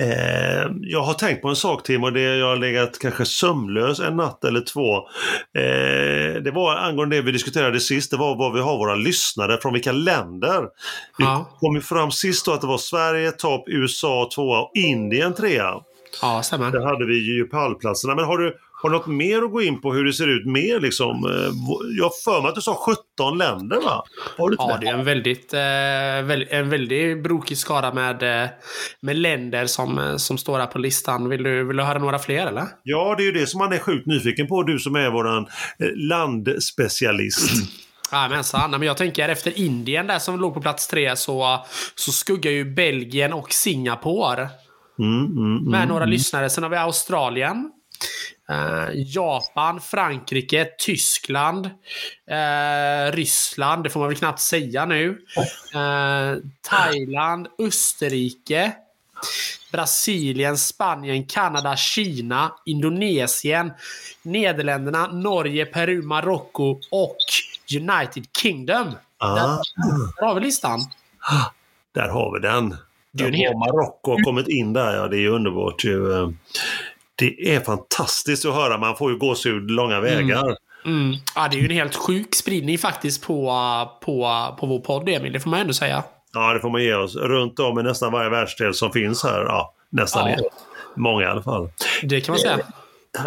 Eh, jag har tänkt på en sak Tim och det jag har legat kanske sömnlös en natt eller två. Eh, det var angående det vi diskuterade sist, det var vad vi har våra lyssnare från vilka länder. Vi Ja. kom ju fram sist då att det var Sverige topp, USA tvåa och Indien trea. Ja, stämmer. Där hade vi ju pallplatserna. Men har du, har du något mer att gå in på hur det ser ut mer liksom? Eh, Jag har för mig att du sa 17 länder va? Har du Ja, det är en väldigt, eh, en väldigt brokig skara med, eh, med länder som, som står här på listan. Vill du, vill du höra några fler eller? Ja, det är ju det som man är sjukt nyfiken på, du som är våran landspecialist. Jajamensan. Men jag tänker efter Indien där som låg på plats tre så, så skuggar ju Belgien och Singapore Mm, mm, mm. med några lyssnare. Sen har vi Australien. Eh, Japan, Frankrike, Tyskland, eh, Ryssland, det får man väl knappt säga nu. Eh, Thailand, Österrike, Brasilien, Spanien, Kanada, Kina, Indonesien, Nederländerna, Norge, Peru, Marocko och United Kingdom. Ah, Där har vi listan. där har vi den. Där har Marocko har kommit in där, ja det är ju underbart ju. Det är fantastiskt att höra, man får ju gåshud långa vägar. Mm. Ja, det är ju en helt sjuk spridning faktiskt på, på, på vår podd, Emil. Det får man ändå säga. Ja, det får man ge oss. Runt om i nästan varje världsdel som finns här. Ja, nästan Ja. många i alla fall. Det kan man säga.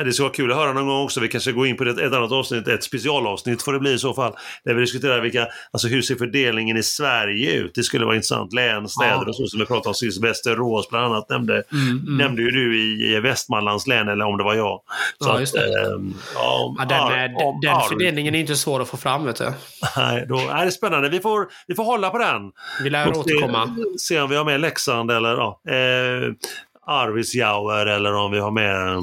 Det ska vara kul att höra någon gång också. Vi kanske går in på ett, ett annat avsnitt, ett specialavsnitt får det bli i så fall. Där vi diskuterar vilka, alltså hur ser fördelningen i Sverige ut? Det skulle vara intressant. Län, städer Ja. och så som vi pratade om sist. Västerås bland annat nämnde, Mm, mm. nämnde ju du i, i Västmanlands län eller om det var jag. Så Ja, just det. Att, ehm, ja, Ja, den, ar- den arv. fördelningen är inte svår att få fram, vet du. Nej, då är det spännande. Vi får, vi får hålla på den. Vi lär Och återkomma. Se, se om vi har med Leksand eller ja, eh, Arvidsjaur eller om vi har med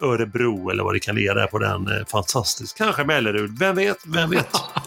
Örebro eller vad det kan ligga där på den. Eh, Fantastiskt. Kanske Mellerud. Vem vet? Vem vet?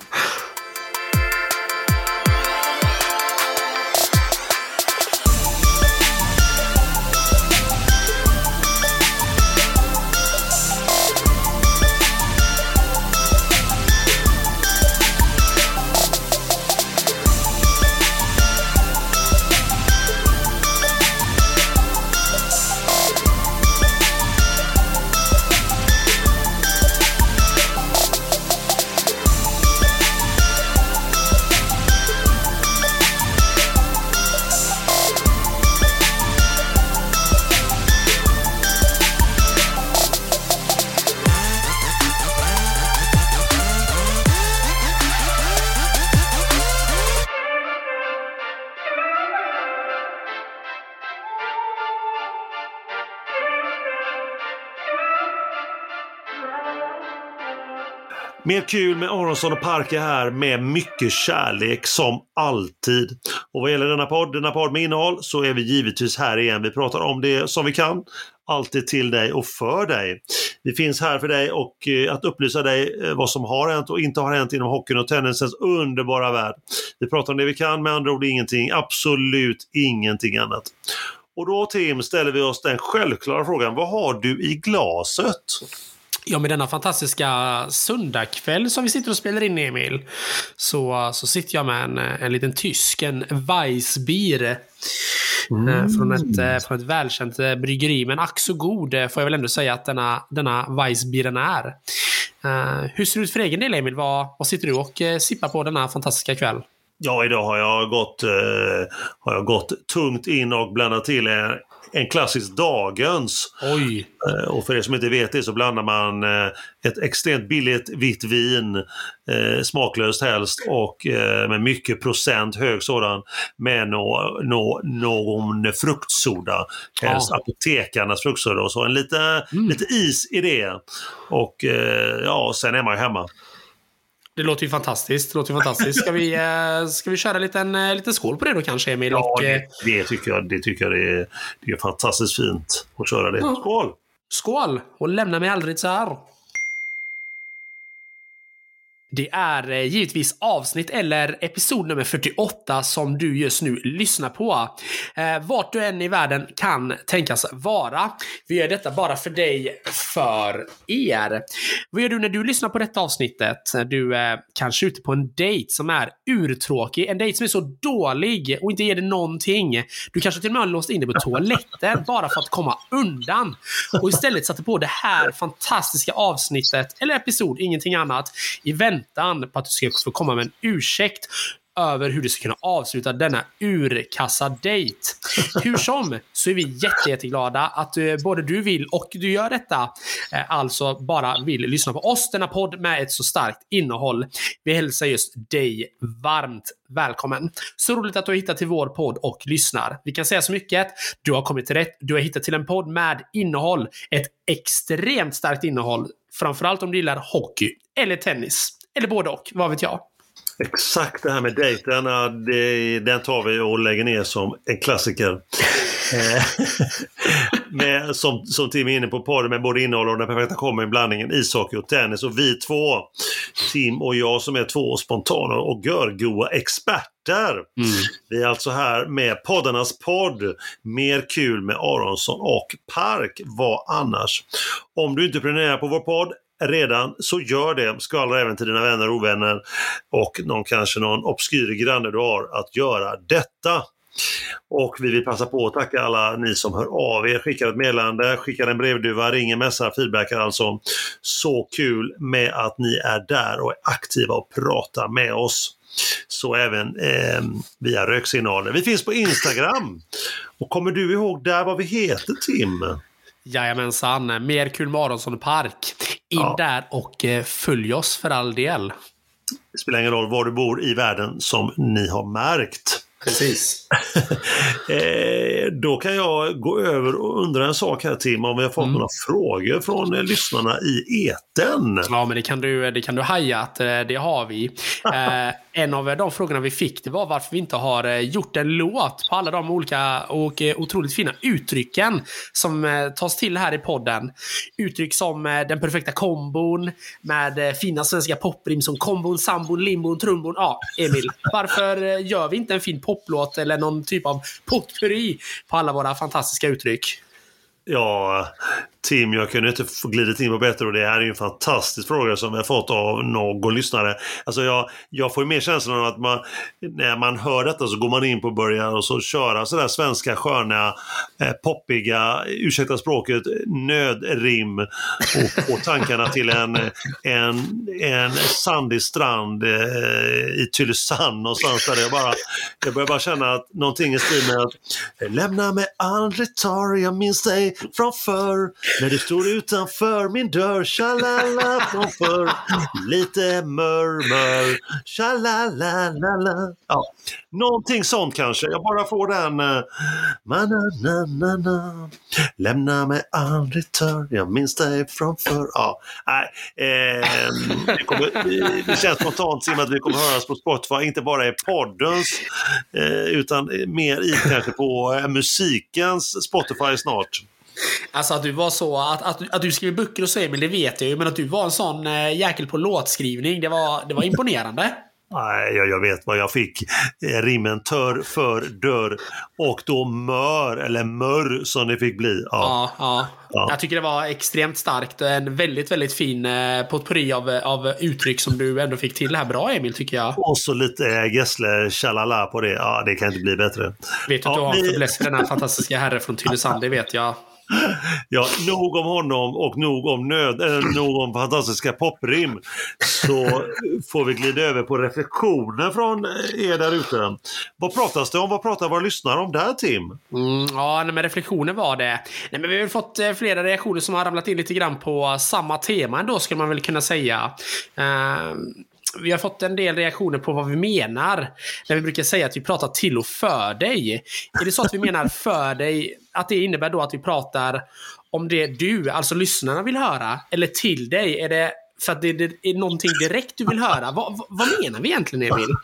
Mer kul med Aronsson och Parker här med mycket kärlek som alltid. Och vad gäller denna podd, denna podd med innehåll, så är vi givetvis här igen. Vi pratar om det som vi kan. Alltid till dig och för dig. Vi finns här för dig och eh, att upplysa dig eh, vad som har hänt och inte har hänt inom hockeyn och tennisens underbara värld. Vi pratar om det vi kan, med andra ord ingenting, absolut ingenting annat. Och då Tim ställer vi oss den självklara frågan, vad har du i glaset? Ja, med denna fantastiska söndagkväll som vi sitter och spelar in, Emil, så, så sitter jag med en, en liten tysk, en Weissbier. eh, Från, ett, eh, från ett välkänt eh, bryggeri. Men ack så god får jag väl ändå säga att denna, denna Weissbieren är. Eh, hur ser det ut för egen del, Emil? Vad, vad sitter du och eh, sippar på denna fantastiska kväll? Ja, idag har jag gått, eh, har jag gått tungt in och blandat till en, klassisk dagens. Oj! Eh, och för er som inte vet det så blandar man eh, ett extremt billigt vitt vin, eh, smaklöst helst, och med mycket procent hög sådan, med nå, nå, någon fruktsoda. Helst Ja. apotekarnas fruktsoda och så. En lite, lite is i det. Och ja, sen är man ju hemma. Det låter ju fantastiskt. Det låter ju fantastiskt. Ska vi, eh, ska vi köra en liten, eh, liten skål på det då kanske, Emil? Ja, och, eh, det, det tycker jag, det, tycker jag det, är, det är fantastiskt fint att köra det. Skål! Skål! Och lämna mig aldrig så här. Det är eh, givetvis avsnitt eller episod nummer 48 som du just nu lyssnar på. Eh, vart du än i världen kan tänkas vara. Vi gör detta bara för dig för er. Vad gör du när du lyssnar på detta avsnittet? Du eh, är kanske ute på en dejt som är urtråkig. En dejt som är så dålig och inte ger dig någonting. Du kanske till och med har låst in dig på toaletten bara för att komma undan. Och istället satte på det här fantastiska avsnittet, eller episod, ingenting annat, i väntan på att du ska få komma med en ursäkt över hur du ska kunna avsluta denna urkassa dejt. Hur som så är vi jätte, jätteglada att eh, både du vill och du gör detta. Eh, alltså bara vill lyssna på oss, denna podd med ett så starkt innehåll. Vi hälsar just dig varmt välkommen. Så roligt att du har hittat till vår podd och lyssnar. Vi kan säga så mycket. Du har kommit till rätt. Du har hittat till en podd med innehåll. Ett extremt starkt innehåll. Framförallt om du gillar hockey eller tennis. Eller både och, vad vet jag. Exakt det här med dejten, det, den tar vi och lägger ner som en klassiker. Eh, med, som, som Tim är inne på, paret med både innehåll och den perfekta kombon, blandningen ishockey och tennis. Och vi två, Tim och jag som är två spontana och görgoa experter. Mm. Vi är alltså här med poddarnas podd. Mer kul med Aronsson och Park. Vad annars? Om du inte prenumererar på vår podd redan, så gör det. Skvallra även till dina vänner och ovänner och någon, kanske någon obskyr granne du har att göra detta. Och vi vill passa på att tacka alla ni som hör av er, skickar ett meddelande, skickar en brevduva, ringer, messar, feedbackar alltså. Så kul med att ni är där och är aktiva och pratar med oss. Så även eh, via röksignaler. Vi finns på Instagram. Och kommer du ihåg där vad vi heter Tim? Jajamensan, mer kul med Aronsson Park. In ja. där och eh, följ oss för all del. Det spelar ingen roll var du bor i världen som ni har märkt. Precis. eh, då kan jag gå över och undra en sak här Tim, om vi har fått mm. några frågor från eh, lyssnarna i eten. Ja, men det kan du, det kan du haja att eh, det har vi. En av de frågorna vi fick det var varför vi inte har gjort en låt på alla de olika och otroligt fina uttrycken som tas till här i podden. Uttryck som den perfekta kombon med fina svenska poprim som kombon, sambon, limbon, trumbon. Ja, Emil, varför gör vi inte en fin poplåt eller någon typ av potpurri på alla våra fantastiska uttryck? Ja, Tim, jag kunde inte få glidit in på bättre och det här är ju en fantastisk fråga som vi har fått av någon lyssnare. Alltså jag, jag får ju mer känslan av att man, när man hör detta så går man in på och börjar och så köra sådär svenska sköna, eh, poppiga, ursäkta språket, nödrim och få tankarna till en, en, en sandig strand eh, i Tylösand någonstans där jag bara, jag börjar bara känna att någonting i stil med att lämna mig aldrig tar, jag minns dig från förr när du står utanför min dörr, tjalala från förr. Lite mörmör, tjalalalala. Ja, någonting sånt kanske. Jag bara får den... Uh, Lämna mig aldrig törr, jag minns dig från förr. Ja, nej, eh, det, kommer, det känns spontant som att vi kommer höras på Spotify, inte bara i poddens, eh, utan mer i kanske på eh, musikens Spotify snart. Alltså att du var så, att, att, att du skriver böcker och så Emil, det vet jag ju. Men att du var en sån äh, jäkel på låtskrivning, det var, det var imponerande. Nej, jag, jag vet vad jag fick. Eh, rimmen tör, för, dörr och då mör, eller mörr som det fick bli. Ja. Ja, ja. ja. Jag tycker det var extremt starkt. En väldigt, väldigt fin eh, potpurri av, av uttryck som du ändå fick till här. Bra Emil, tycker jag. Och så lite äh, Gessle tjalala på det. Ja, det kan inte bli bättre. Vet du att du har en för denna fantastiska herre från Tylösand, det vet jag. Ja, nog om honom och nog om, nöd, äh, nog om fantastiska poprim. Så får vi glida över på reflektioner från er där ute. Vad pratas det om? Vad pratar våra lyssnare om där Tim? Mm, ja, men reflektioner var det. Nej, men vi har fått eh, flera reaktioner som har ramlat in lite grann på samma tema ändå skulle man väl kunna säga. Uh, vi har fått en del reaktioner på vad vi menar när vi brukar säga att vi pratar till och för dig. Är det så att vi menar för dig, att det innebär då att vi pratar om det du, alltså lyssnarna, vill höra? Eller till dig? Är det för att det, det, är någonting direkt du vill höra. Vad, vad menar vi egentligen, Emil?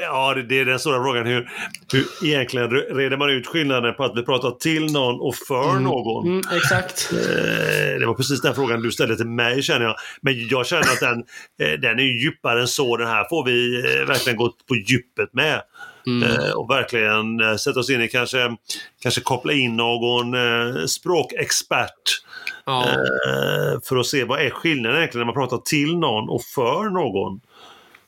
Ja, det är den stora frågan. Hur, hur egentligen reder man ut skillnaden på att vi pratar till någon och för mm. någon? Mm, exakt. Eh, det var precis den frågan du ställde till mig, känner jag. Men jag känner att den, eh, den är djupare än så. Den här får vi eh, verkligen gå på djupet med. Mm. Eh, och verkligen eh, sätta oss in i, kanske, kanske koppla in någon eh, språkexpert. Ja. För att se vad är skillnaden egentligen när man pratar till någon och för någon.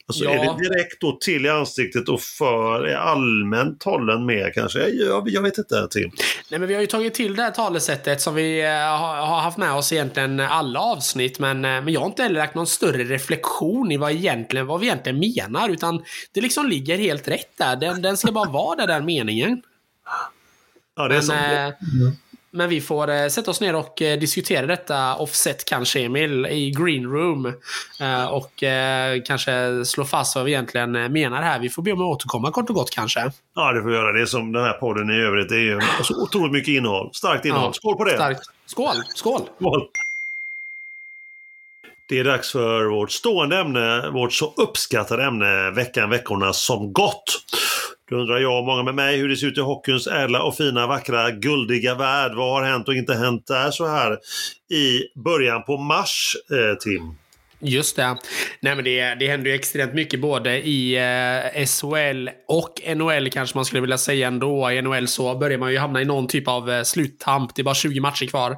Alltså ja. är det direkt då till i ansiktet och för är allmänt hållen med kanske? Jag, jag vet inte Tim. Nej men vi har ju tagit till det här talesättet som vi uh, har haft med oss egentligen alla avsnitt men, uh, men jag har inte heller lagt någon större reflektion i vad, egentligen, vad vi egentligen menar utan det liksom ligger helt rätt där. Den, den ska bara vara där, den meningen. Ja, det är men, så. Uh, men vi får eh, sätta oss ner och eh, diskutera detta offset kanske Emil i green room. Eh, och eh, kanske slå fast vad vi egentligen eh, menar här. Vi får be om att återkomma kort och gott kanske. Ja, det får vi göra. Det är som den här podden i övrigt. Det är ju så otroligt mycket innehåll. Starkt innehåll. Ja, Skål på det! Starkt. Skål! Skål! Skål! Det är dags för vårt stående ämne, vårt så uppskattade ämne veckan, veckorna som gått. Då undrar jag och många med mig hur det ser ut i hockeyns ädla och fina, vackra, guldiga värld. Vad har hänt och inte hänt där så här i början på mars, eh, Tim? Just det. Nej, men det, det händer ju extremt mycket både i eh, SHL och NHL kanske man skulle vilja säga ändå. I NHL så börjar man ju hamna i någon typ av eh, sluttamp. Det är bara 20 matcher kvar.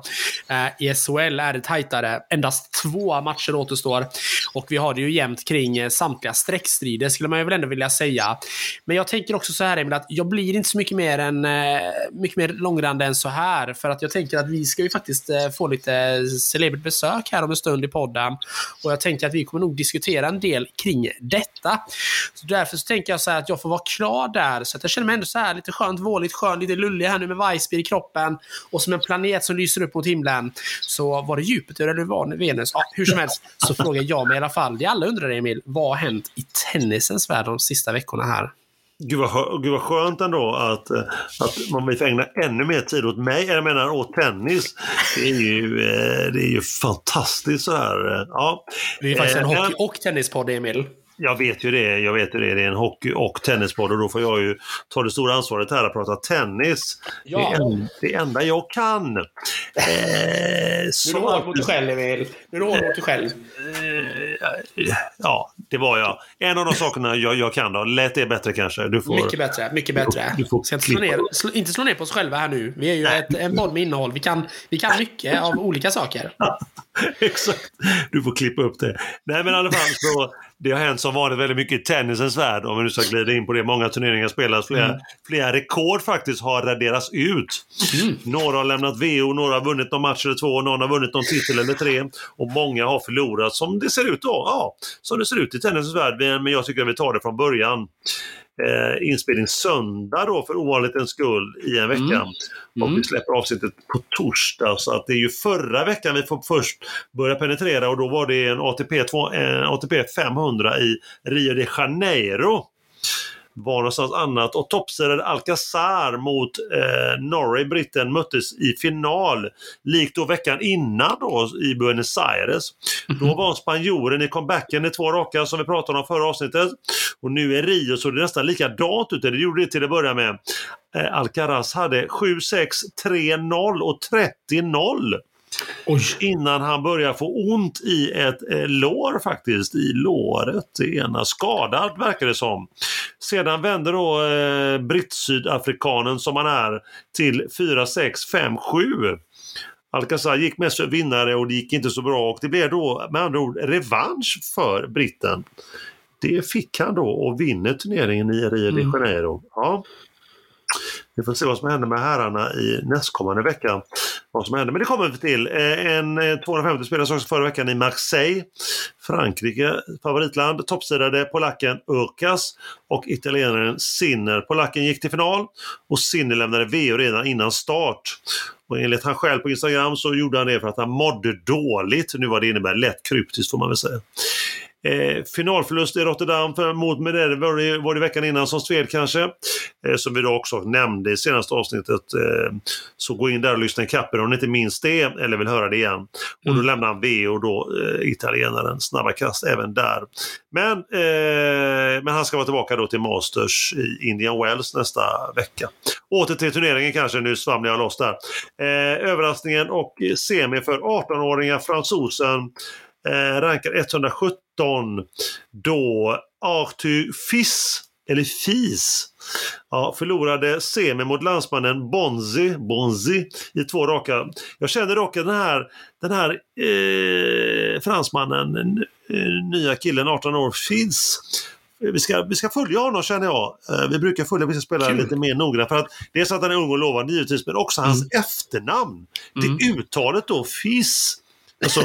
Eh, I SHL är det tajtare. Endast två matcher återstår. Och vi har det ju jämnt kring eh, samtliga streckstrider skulle man ju väl ändå vilja säga. Men jag tänker också så här Emil, att jag blir inte så mycket mer, än, eh, mycket mer långrandig än så här. För att jag tänker att vi ska ju faktiskt eh, få lite eh, celebert besök här om en stund i podden. Och och jag tänker att vi kommer nog diskutera en del kring detta. Så därför så tänker jag så att jag får vara klar där. Så att jag känner mig ändå så här lite skönt våligt skön, lite lullig här nu med Weissbier i kroppen. Och som en planet som lyser upp mot himlen. Så var det Jupiter eller var det Venus? Ja, hur som helst så frågar jag mig i alla fall, det alla undrar Emil, vad har hänt i tennisens värld de sista veckorna här? Gud vad, gud vad skönt ändå att, eh, att man vill ägna ännu mer tid åt mig, jag menar åt tennis. Det är ju, eh, det är ju fantastiskt så här. Ja. Det är faktiskt en hockey och tennispodd, Emil. Jag vet ju det. Jag vet ju det. Det är en hockey och tennispodd och då får jag ju ta det stora ansvaret här att prata tennis. Ja. Det, är en, det enda jag kan. Eh, nu är du hård mot dig själv, Emil. Nu är du hård mot dig själv. Eh, ja, det var jag. En av de sakerna jag, jag kan då. Lät det bättre kanske? Du får, mycket bättre. Mycket bättre. Du får, du får inte, slå ner, slå, inte slå ner på oss själva här nu. Vi är ju ett, en podd med innehåll. Vi kan, vi kan mycket av olika saker. Exakt. Du får klippa upp det. Nej, men i alla fall så det har hänt som vanligt väldigt mycket i tennisens värld, om vi nu ska glida in på det. Många turneringar spelas, flera, mm. flera rekord faktiskt har raderats ut. Mm. Några har lämnat VO, några har vunnit någon match eller två, någon har vunnit någon titel eller tre. Och många har förlorat som det ser ut då. Ja, som det ser ut i tennisens värld. Men jag tycker att vi tar det från början eh, inspelning söndag då för ovanlighetens skull i en vecka. Mm. Mm. Och vi släpper avsnittet på torsdag så att det är ju förra veckan vi får först börja penetrera och då var det en ATP, 2, en ATP 500 i Rio de Janeiro var någonstans annat. Och toppseedad Alcazar mot eh, Norrie, britten, möttes i final. Likt då veckan innan då i Buenos Aires. Mm -hmm. Då var spanjoren i comebacken i två raka som vi pratade om förra avsnittet. Och nu i Rio så är det nästan likadant ut. Det gjorde det till att börja med. Eh, Alcaraz hade 7-6, 3-0 och 30-0. Oj. Innan han börjar få ont i ett eh, lår faktiskt, i låret. Det ena skadad verkar det som. Sedan vänder då eh, britt-sydafrikanen som han är till 4-6, 5-7. Alcazar gick mest för vinnare och det gick inte så bra och det blev då med andra ord revansch för britten. Det fick han då och vinner turneringen i Rio de mm. Janeiro. Mm. Ja. Vi får se vad som händer med herrarna i nästkommande vecka. Vad som händer. Men det kommer vi till. Eh, en 250 eh, spelades också förra veckan i Marseille. Frankrike, favoritland. Toppsidade polacken Urkas och italienaren Sinner. Polacken gick till final och Sinner lämnade VO redan innan start. Och enligt han själv på Instagram så gjorde han det för att han mådde dåligt. Nu vad det innebär, lätt kryptiskt får man väl säga. Eh, finalförlust i Rotterdam för, mot Medvedev var det, var det veckan innan som sved kanske. Eh, som vi då också nämnde i senaste avsnittet. Eh, så gå in där och lyssna i kappen om ni inte minns det eller vill höra det igen. Och då mm. lämnar han V och då eh, italienaren snabba kast även där. Men, eh, men han ska vara tillbaka då till Masters i Indian Wells nästa vecka. Åter till turneringen kanske, nu svamlar jag loss där. Eh, överraskningen och semi för 18-åringar fransosen eh, rankar 117 då Arthur Fiss eller FIS. Ja, förlorade semi mot landsmannen Bonzi, Bonzi i två raka. Jag känner dock den här, den här eh, fransmannen, eh, nya killen 18 år, FIS vi ska, vi ska följa honom känner jag. Eh, vi brukar följa vissa spelare lite mer noga för att dels att han är ung och lovande givetvis men också hans mm. efternamn. Mm. Det uttalet då, FIS. Alltså,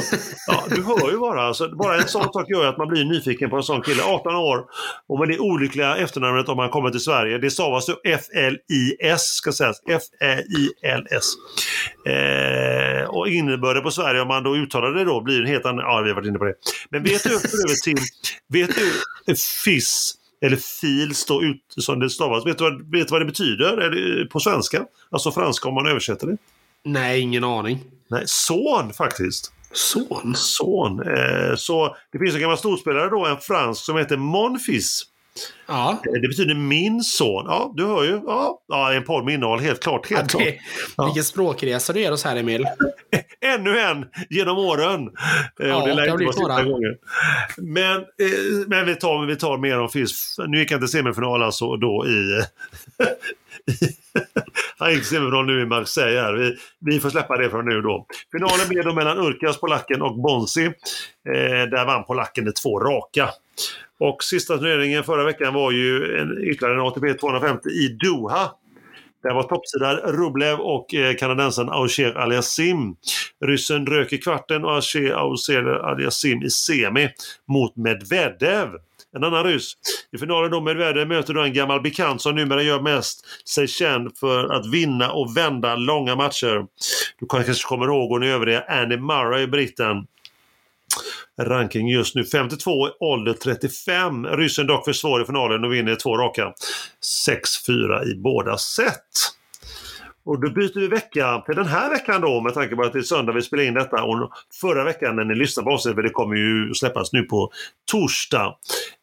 ja, du hör ju bara, alltså, bara en sån sak gör ju att man blir nyfiken på en sån kille. 18 år och med det olyckliga efternamnet om han kommer till Sverige. Det stavas ju F-L-I-S, ska sägas. F-Ä-I-L-S. Eh, och innebörden på Sverige, om man då uttalar det då, blir en helt annan... Ja, vi har varit inne på det. Men vet du för till... Vet du FIS eller fils då ut, som det stavas. Vet du vad, vet du vad det betyder det, på svenska? Alltså franska om man översätter det? Nej, ingen aning. Nej, son faktiskt. Son? Son. Eh, så det finns en gammal storspelare då, en fransk som heter Monfils. Ja. Eh, det betyder min son. Ja, du hör ju. Ja, ja en podd med innehåll, helt klart. Helt ja, det, klart. Ja. Vilken språkresa du ger oss här, Emil. Ännu en genom åren. Eh, ja, och det lär inte vara gånger. Men, eh, men vi, tar, vi tar mer om fisk. Nu gick han till semifinal alltså då i... han gick semifinal nu i Marseille. Här. Vi, vi får släppa det från nu då. Finalen blev då mellan Urkas, polacken, och Bonsi. Eh, där vann polacken i två raka. Och sista turneringen förra veckan var ju en, ytterligare en ATP 250 i Doha. Där var toppsidan Rublev och eh, kanadensaren Auger Aliasim. Ryssen rök i kvarten och Auger Aliasim i semi mot Medvedev. En annan ryss. I finalen då Medvedev möter då en gammal bekant som numera gör mest sig känd för att vinna och vända långa matcher. Du kanske kommer ihåg hon övriga Andy Murray, britten ranking just nu. 52, ålder 35. Ryssen dock för svår i finalen och vinner två raka. 6-4 i båda set. Och då byter vi vecka till den här veckan då med tanke på att det är söndag vi spelar in detta. Och förra veckan när ni lyssnar på avsnittet, det kommer ju släppas nu på torsdag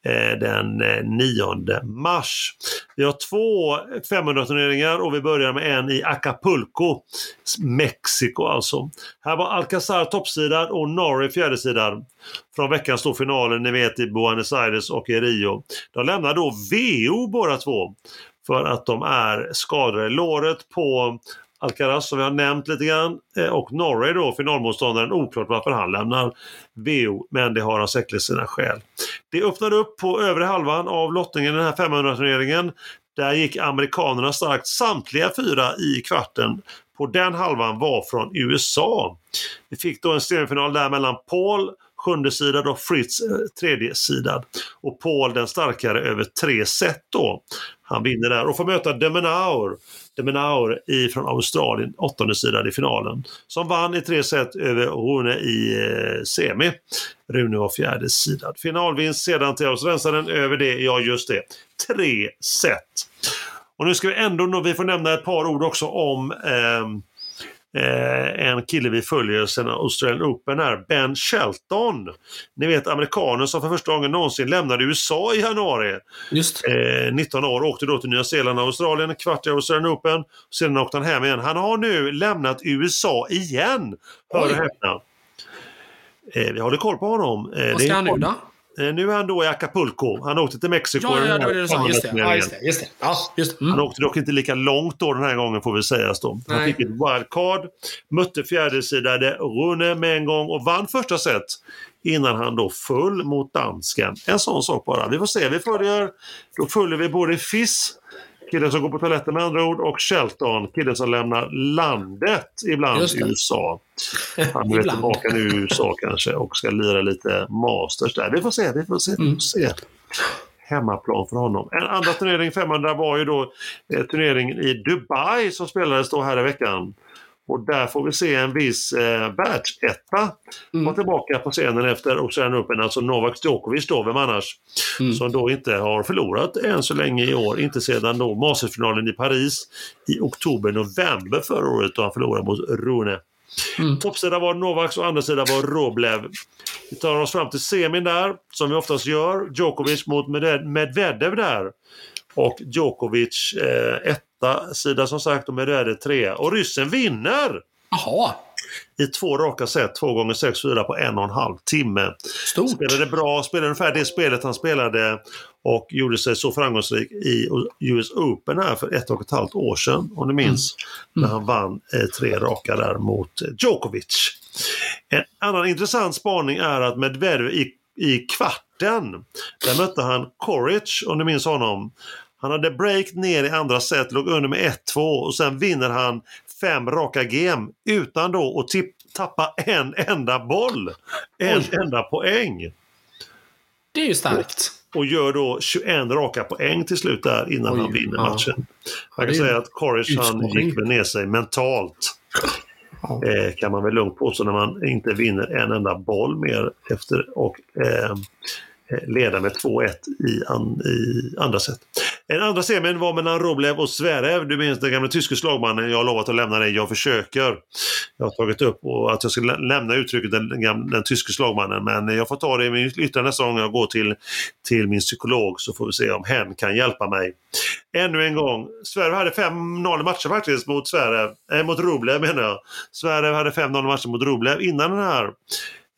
eh, den eh, 9 mars. Vi har två 500-turneringar och vi börjar med en i Acapulco, Mexiko alltså. Här var Alcazar toppsidad och Norrie fjärdesidad från veckan står finalen, ni vet i Buenos Aires och i Rio. De lämnar då VO båda två för att de är skadade. Låret på Alcaraz som vi har nämnt lite grann eh, och Norrie då, finalmotståndaren, oklart varför han lämnar VO, men det har alltså han säkert sina skäl. Det öppnade upp på övre halvan av lottningen i den här 500-turneringen. Där gick amerikanerna starkt, samtliga fyra i kvarten på den halvan var från USA. Vi fick då en semifinal där mellan Paul, sjunde sidad och Fritz eh, tredje sidad. Och Paul den starkare över tre set då. Han vinner där och får möta Demenaur, Demenaur från Australien, åttonde sidan i finalen. Som vann i tre set över Rune i eh, semi. Rune var fjärde sidan. Finalvinst sedan till australiensaren över det, ja just det, tre set. Och nu ska vi ändå, vi får nämna ett par ord också om eh, eh, en kille vi följer sedan Australian Open här, Ben Shelton. Ni vet amerikanen som för första gången någonsin lämnade USA i januari. Just. Eh, 19 år, åkte då till Nya Zeeland och Australien, en kvart i Australian Open. Sedan åkte han hem igen. Han har nu lämnat USA igen. Hör och häpna. Eh, vi håller koll på honom. Eh, Vad ska han nu då? Eh, nu är han då i Acapulco. Han åkte till Mexiko. Ja, ja, det det sa. Just det. Ja, just det. Just det. Ja, just det. Mm. Han åkte dock inte lika långt då den här gången får vi sägas då. Han Nej. fick ett wildcard, mötte fjärdesidade Rune med en gång och vann första set innan han då föll mot dansken. En sån sak bara. Vi får se. Vi följer, då följer vi både FIS killen som går på toaletten med andra ord, och Shelton, killen som lämnar landet ibland i USA. Han är tillbaka nu i USA kanske och ska lira lite Masters där. Vi får se, vi får se. Vi får se. Mm. Hemmaplan för honom. En andra turnering, 500, var ju då eh, turneringen i Dubai som spelades då här i veckan. Och där får vi se en viss eh, världsetta mm. vara tillbaka på scenen efter Ocean Open, alltså Novak Djokovic då, vem annars? Mm. Som då inte har förlorat än så länge i år, inte sedan då Mastersfinalen i Paris i oktober-november förra året då han förlorade mot Rune. Mm. Toppsida var Novaks och andra sida var Roblev. Vi tar oss fram till semin där, som vi oftast gör. Djokovic mot Medvedev där. Och Djokovic eh, etta sida som sagt och Medvedev trea. Och ryssen vinner! Jaha. I två raka set, två gånger 6-4 på en och en halv timme. Stort. Spelade bra, spelade ungefär det spelet han spelade och gjorde sig så framgångsrik i US Open här för ett och ett halvt år sedan, om du minns, mm. när han vann eh, tre raka där mot Djokovic. En annan intressant spaning är att Medvedev i, i kvarten, där mötte han Coric, om du minns honom. Han hade break ner i andra set, låg under med 1-2 och sen vinner han fem raka game utan då att tappa en enda boll. En Oj. enda poäng. Det är ju starkt. Och, och gör då 21 raka poäng till slut där innan Oj, han vinner ja. matchen. Man kan säga att Coric han gick väl ner sig mentalt. Ja. Eh, kan man väl lugnt påstå när man inte vinner en enda boll mer efter och Eh, Eh, leda med 2-1 i, an, i andra set. En andra semin var mellan Roblev och Zverev. Du minns den gamla tyske slagmannen. Jag har lovat att lämna dig. Jag försöker. Jag har tagit upp och att jag ska lämna uttrycket den, den, den tyske slagmannen. Men jag får ta det i min yttrande nästa gång jag går till, till min psykolog så får vi se om hen kan hjälpa mig. Ännu en gång. Zverev hade 5-0 matcher faktiskt mot Zverev. Äh, mot Roblev menar jag. Zverev hade 5-0 matcher mot Roblev innan den här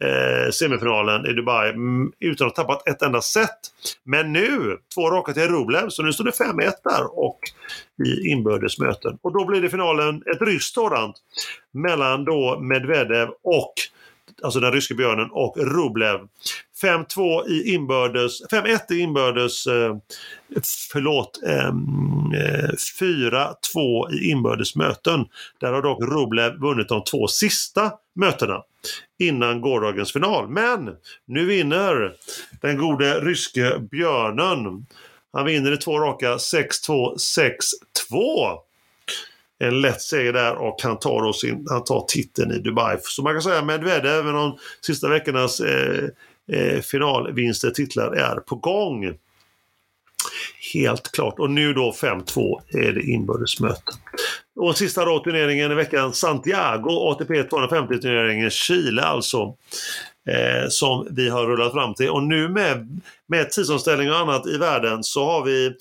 eh, semifinalen i Dubai mm, utan att ha tappat ett enda set. Men nu, två raka till Rublev, så nu står det 5-1 där och i inbördes möten. Och då blir det finalen ett ryskt sådant mellan då Medvedev och alltså den ryske björnen och Rublev. 5-2 i inbördes, 5-1 i inbördes, eh, förlåt, eh, 4-2 i inbördes möten. Där har dock Rublev vunnit de två sista mötena innan gårdagens final. Men nu vinner den gode ryske björnen. Han vinner i två raka 6-2, 6-2 en lätt seger där och han tar, då sin, han tar titeln i Dubai. Så man kan säga Medvedev även om sista veckornas eh, eh, finalvinster, titlar är på gång. Helt klart. Och nu då 5-2 är det inbördesmöte. Och sista då turneringen i veckan, Santiago, ATP 250-turneringen, Chile alltså. Eh, som vi har rullat fram till. Och nu med, med tidsomställning och annat i världen så har vi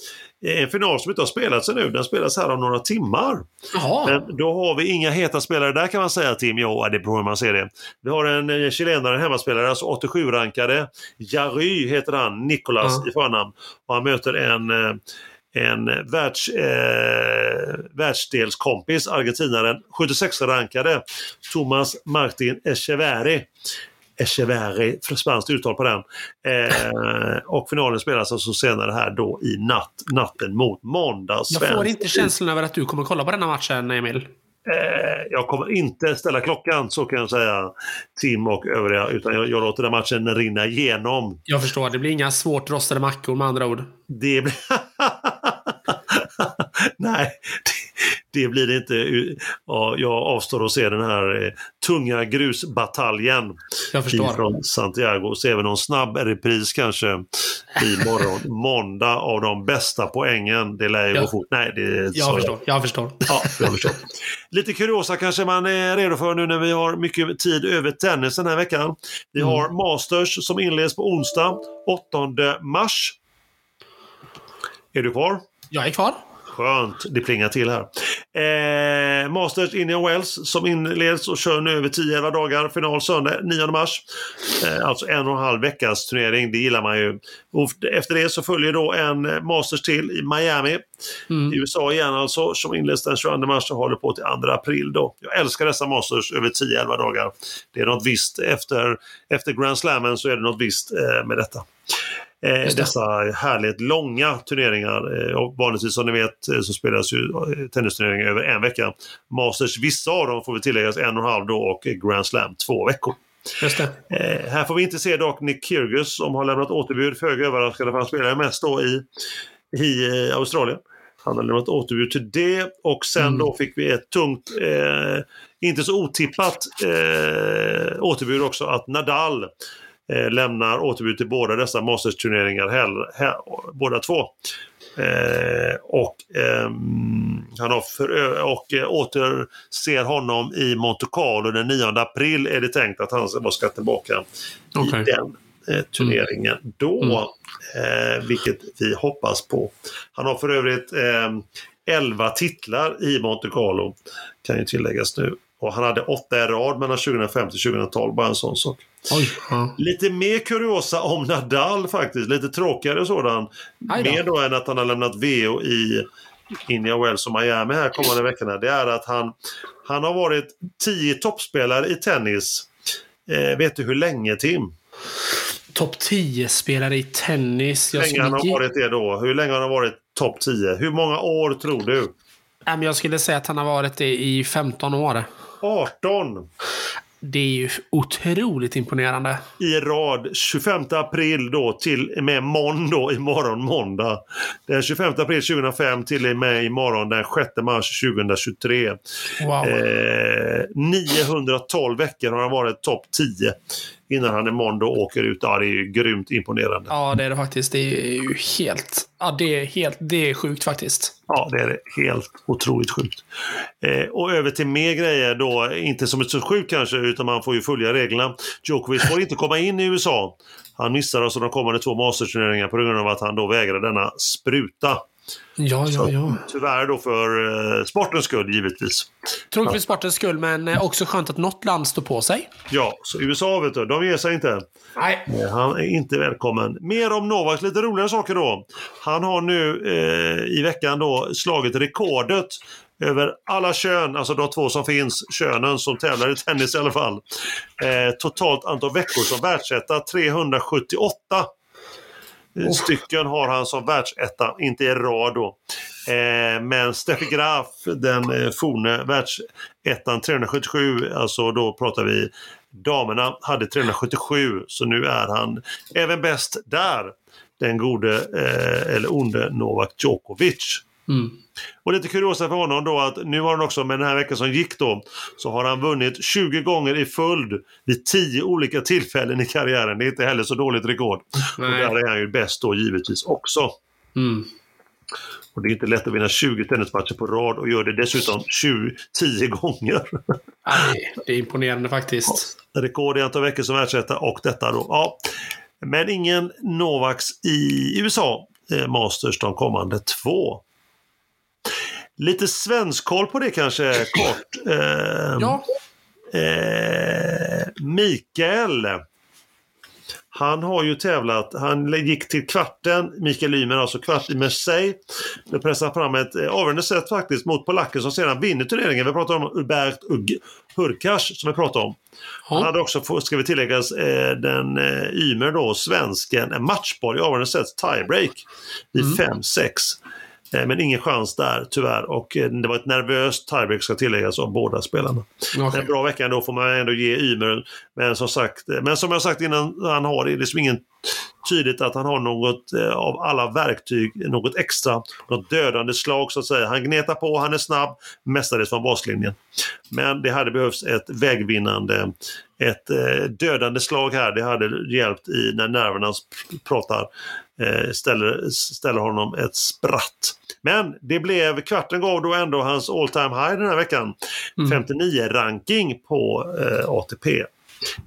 en final som inte har spelats ännu. Den spelas här om några timmar. Jaha. Men då har vi inga heta spelare där kan man säga Tim. Ja, det beror hur man ser det. Vi har en eh, chilenare, en hemmaspelare, alltså 87-rankade. Jary heter han, Nicolas ja. i förnamn. Och han möter en eh, en världs, eh, världsdelskompis, argentinaren, 76-rankade Thomas Martin Echeverri. Echeverri, spanskt uttal på den. Eh, och finalen spelas alltså senare här då i natt, natten mot måndag. Jag får inte känslan över att du kommer kolla på denna matchen, Emil. Eh, jag kommer inte ställa klockan, så kan jag säga, Tim och övriga, utan jag, jag låter den matchen rinna igenom. Jag förstår, det blir inga svårt rostade mackor med andra ord. Det blir... Nej, det, det, blir det inte. Ja, jag avstår att se den här eh, tunga grusbataljen från Santiago. Så även någon snabb repris kanske imorgon, måndag av de bästa poängen. Det lär ju gå fort. Nej, det, jag, förstår, jag förstår. Ja, jag förstår. Lite kuriosa kanske man är redo för nu när vi har mycket tid över tennis den här veckan. Vi mm. har Masters som inleds på onsdag 8 mars. Är du kvar? Jag är kvar. Skönt, det plingar till här. Eh, Masters Indian Wells som inleds och kör nu över 10-11 dagar. Final söndag 9 mars. Eh, alltså en och en halv veckas turnering, det gillar man ju. Och efter det så följer då en Masters till i Miami. Mm. I USA igen alltså, som inleds den 22 mars och håller på till 2 april. Då. Jag älskar dessa Masters över 10-11 dagar. Det är något visst. Efter, efter Grand Slammen så är det något visst eh, med detta. Eh, dessa härligt långa turneringar. Eh, och vanligtvis som ni vet eh, så spelas ju eh, tennisturneringar över en vecka. Masters, vissa av dem får vi tilläggas en och en halv då och Grand Slam två veckor. Eh, här får vi inte se dock Nick Kyrgios som har lämnat återbud, föga överraskande för han spelar mest då i, i eh, Australien. Han har lämnat återbud till det och sen mm. då fick vi ett tungt, eh, inte så otippat eh, återbud också att Nadal eh, lämnar återbud till båda dessa Masters-turneringar, båda två. Eh, och eh, han har för, och eh, återser honom i Monte Carlo den 9 april är det tänkt att han ska tillbaka okay. i den eh, turneringen mm. då. Mm. Eh, vilket vi hoppas på. Han har för övrigt 11 titlar i Monte Carlo, kan ju tilläggas nu. Och han hade åtta i rad mellan 2005 till 2012, bara en sån sak. Oj. Ja. Lite mer kuriosa om Nadal faktiskt, lite tråkigare sådan. Då. Mer då än att han har lämnat VO i Indian Wells och Miami här kommande veckorna. Det är att han, han har varit tio toppspelare i tennis. Eh, vet du hur länge Tim? Topp 10-spelare i tennis. Hur länge han har varit det då? Hur länge har han varit topp 10? Hur många år tror du? Men jag skulle säga att han har varit det i 15 år. 18 Det är ju otroligt imponerande. i rad 25 april då till med måndag imorgon måndag. Den 25 april 2005 till och med imorgon den 6 mars 2023. Wow. Eh, 912 veckor har han varit topp 10 innan han imorgon då åker ut. Ja, det är ju grymt imponerande. Ja, det är det faktiskt. Det är ju helt... Ja, det är helt... Det är sjukt faktiskt. Ja, det är det. Helt otroligt sjukt. Eh, och över till mer grejer då, inte som ett så sjukt kanske, utan man får ju följa reglerna. Djokovic får inte komma in i USA. Han missar alltså de kommande två masterturneringarna på grund av att han då vägrar denna spruta. Ja, ja, ja. Tyvärr då för eh, sportens skull givetvis. Tråkigt för sportens skull, men eh, också skönt att något land står på sig. Ja, så USA vet du, de ger sig inte. Nej. Eh, Han är inte välkommen. Mer om Novak, lite roligare saker då. Han har nu eh, i veckan då slagit rekordet över alla kön, alltså de två som finns, könen som tävlar i tennis i alla fall. Eh, totalt antal veckor som världsetta 378 Oh. stycken har han som världsetta, inte i rad då. Eh, men Steffi Graf, den eh, forne världsettan 377, alltså då pratar vi damerna, hade 377 så nu är han även bäst där. Den gode, eh, eller onde Novak Djokovic. Mm. Och lite kuriosa för honom då att nu har han också med den här veckan som gick då så har han vunnit 20 gånger i följd vid 10 olika tillfällen i karriären. Det är inte heller så dåligt rekord. Och Nej. där är han ju bäst då givetvis också. Mm. Och det är inte lätt att vinna 20 tennismatcher på rad och gör det dessutom 20, 10 gånger. Ja, det- är imponerande faktiskt. Rekord i antal veckor som världsetta och detta då. Ja. Men ingen Novaks i USA eh, Masters de kommande två. Lite svensk koll på det kanske kort. Eh, Ja. eh, Mikael. Han har ju tävlat, han gick till kvarten, Mikael Ymer alltså kvart i Marseille. Då pressade fram ett eh, avgörande set faktiskt mot polacken som sedan vinner turneringen. Vi pratar om Hubert Hurkacz som vi pratar om. Han hade också, ska vi tilläggas, eh, den eh, Ymer då, svensken, en matchboll i avgörande set, tiebreak i 5-6. Eh, men ingen chans där tyvärr och eh, det var ett nervöst tiebreak ska tilläggas av båda spelarna. Okej. En bra vecka ändå får man ändå ge Ymer. Men som sagt, eh, men som jag sagt innan, han har det liksom ingen tydligt att han har något eh, av alla verktyg, något extra, något dödande slag så att säga. Han gnetar på, han är snabb, mestadels från baslinjen. Men det hade behövts ett vägvinnande, ett eh, dödande slag här. Det hade hjälpt i när nerverna pratar, ställer, ställer honom ett spratt. Men det blev, kvarten gav då ändå hans all time high den här veckan. 59-ranking på eh, ATP.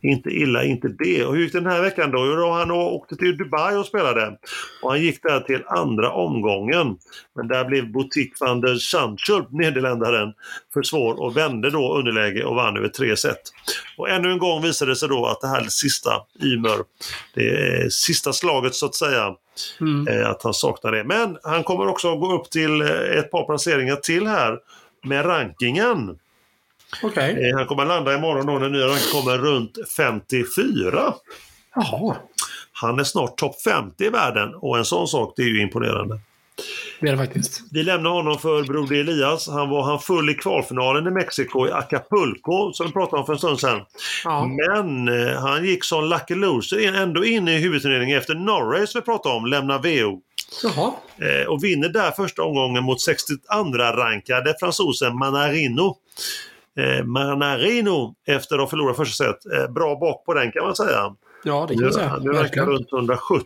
Inte illa, inte det. Och hur gick det den här veckan då? Jo, då han åkte till Dubai och spelade. Och han gick där till andra omgången. Men där blev Boutique van der Zandschulp, nederländaren, för svår och vände då underläge och vann över tre set. Och ännu en gång visade det sig då att det här sista, Ymer, det sista slaget så att säga, Mm. eh, att han saknar det. Men han kommer också att gå upp till eh, ett par placeringar till här med rankingen. Okej. Eh, Han kommer att landa imorgon då när nya rankingen kommer runt 54. Jaha. Han är snart topp 50 i världen och en sån sak det är ju imponerande. Det är det faktiskt. Vi lämnar honom för Broder Elias. Han var han full i kvalfinalen i Mexiko i Acapulco som vi pratade om för en stund sedan. Ja. Men eh, han gick som lucky loser ändå in i huvudturneringen efter Norris vi pratade om, lämnar VO. Jaha. Eh, och vinner där första omgången mot 62-rankade fransosen Manarino. Eh, Manarino efter att ha förlorat första set. Eh, bra bak på den kan man säga. Ja, det kan man säga. nu Verkligen. runt 170.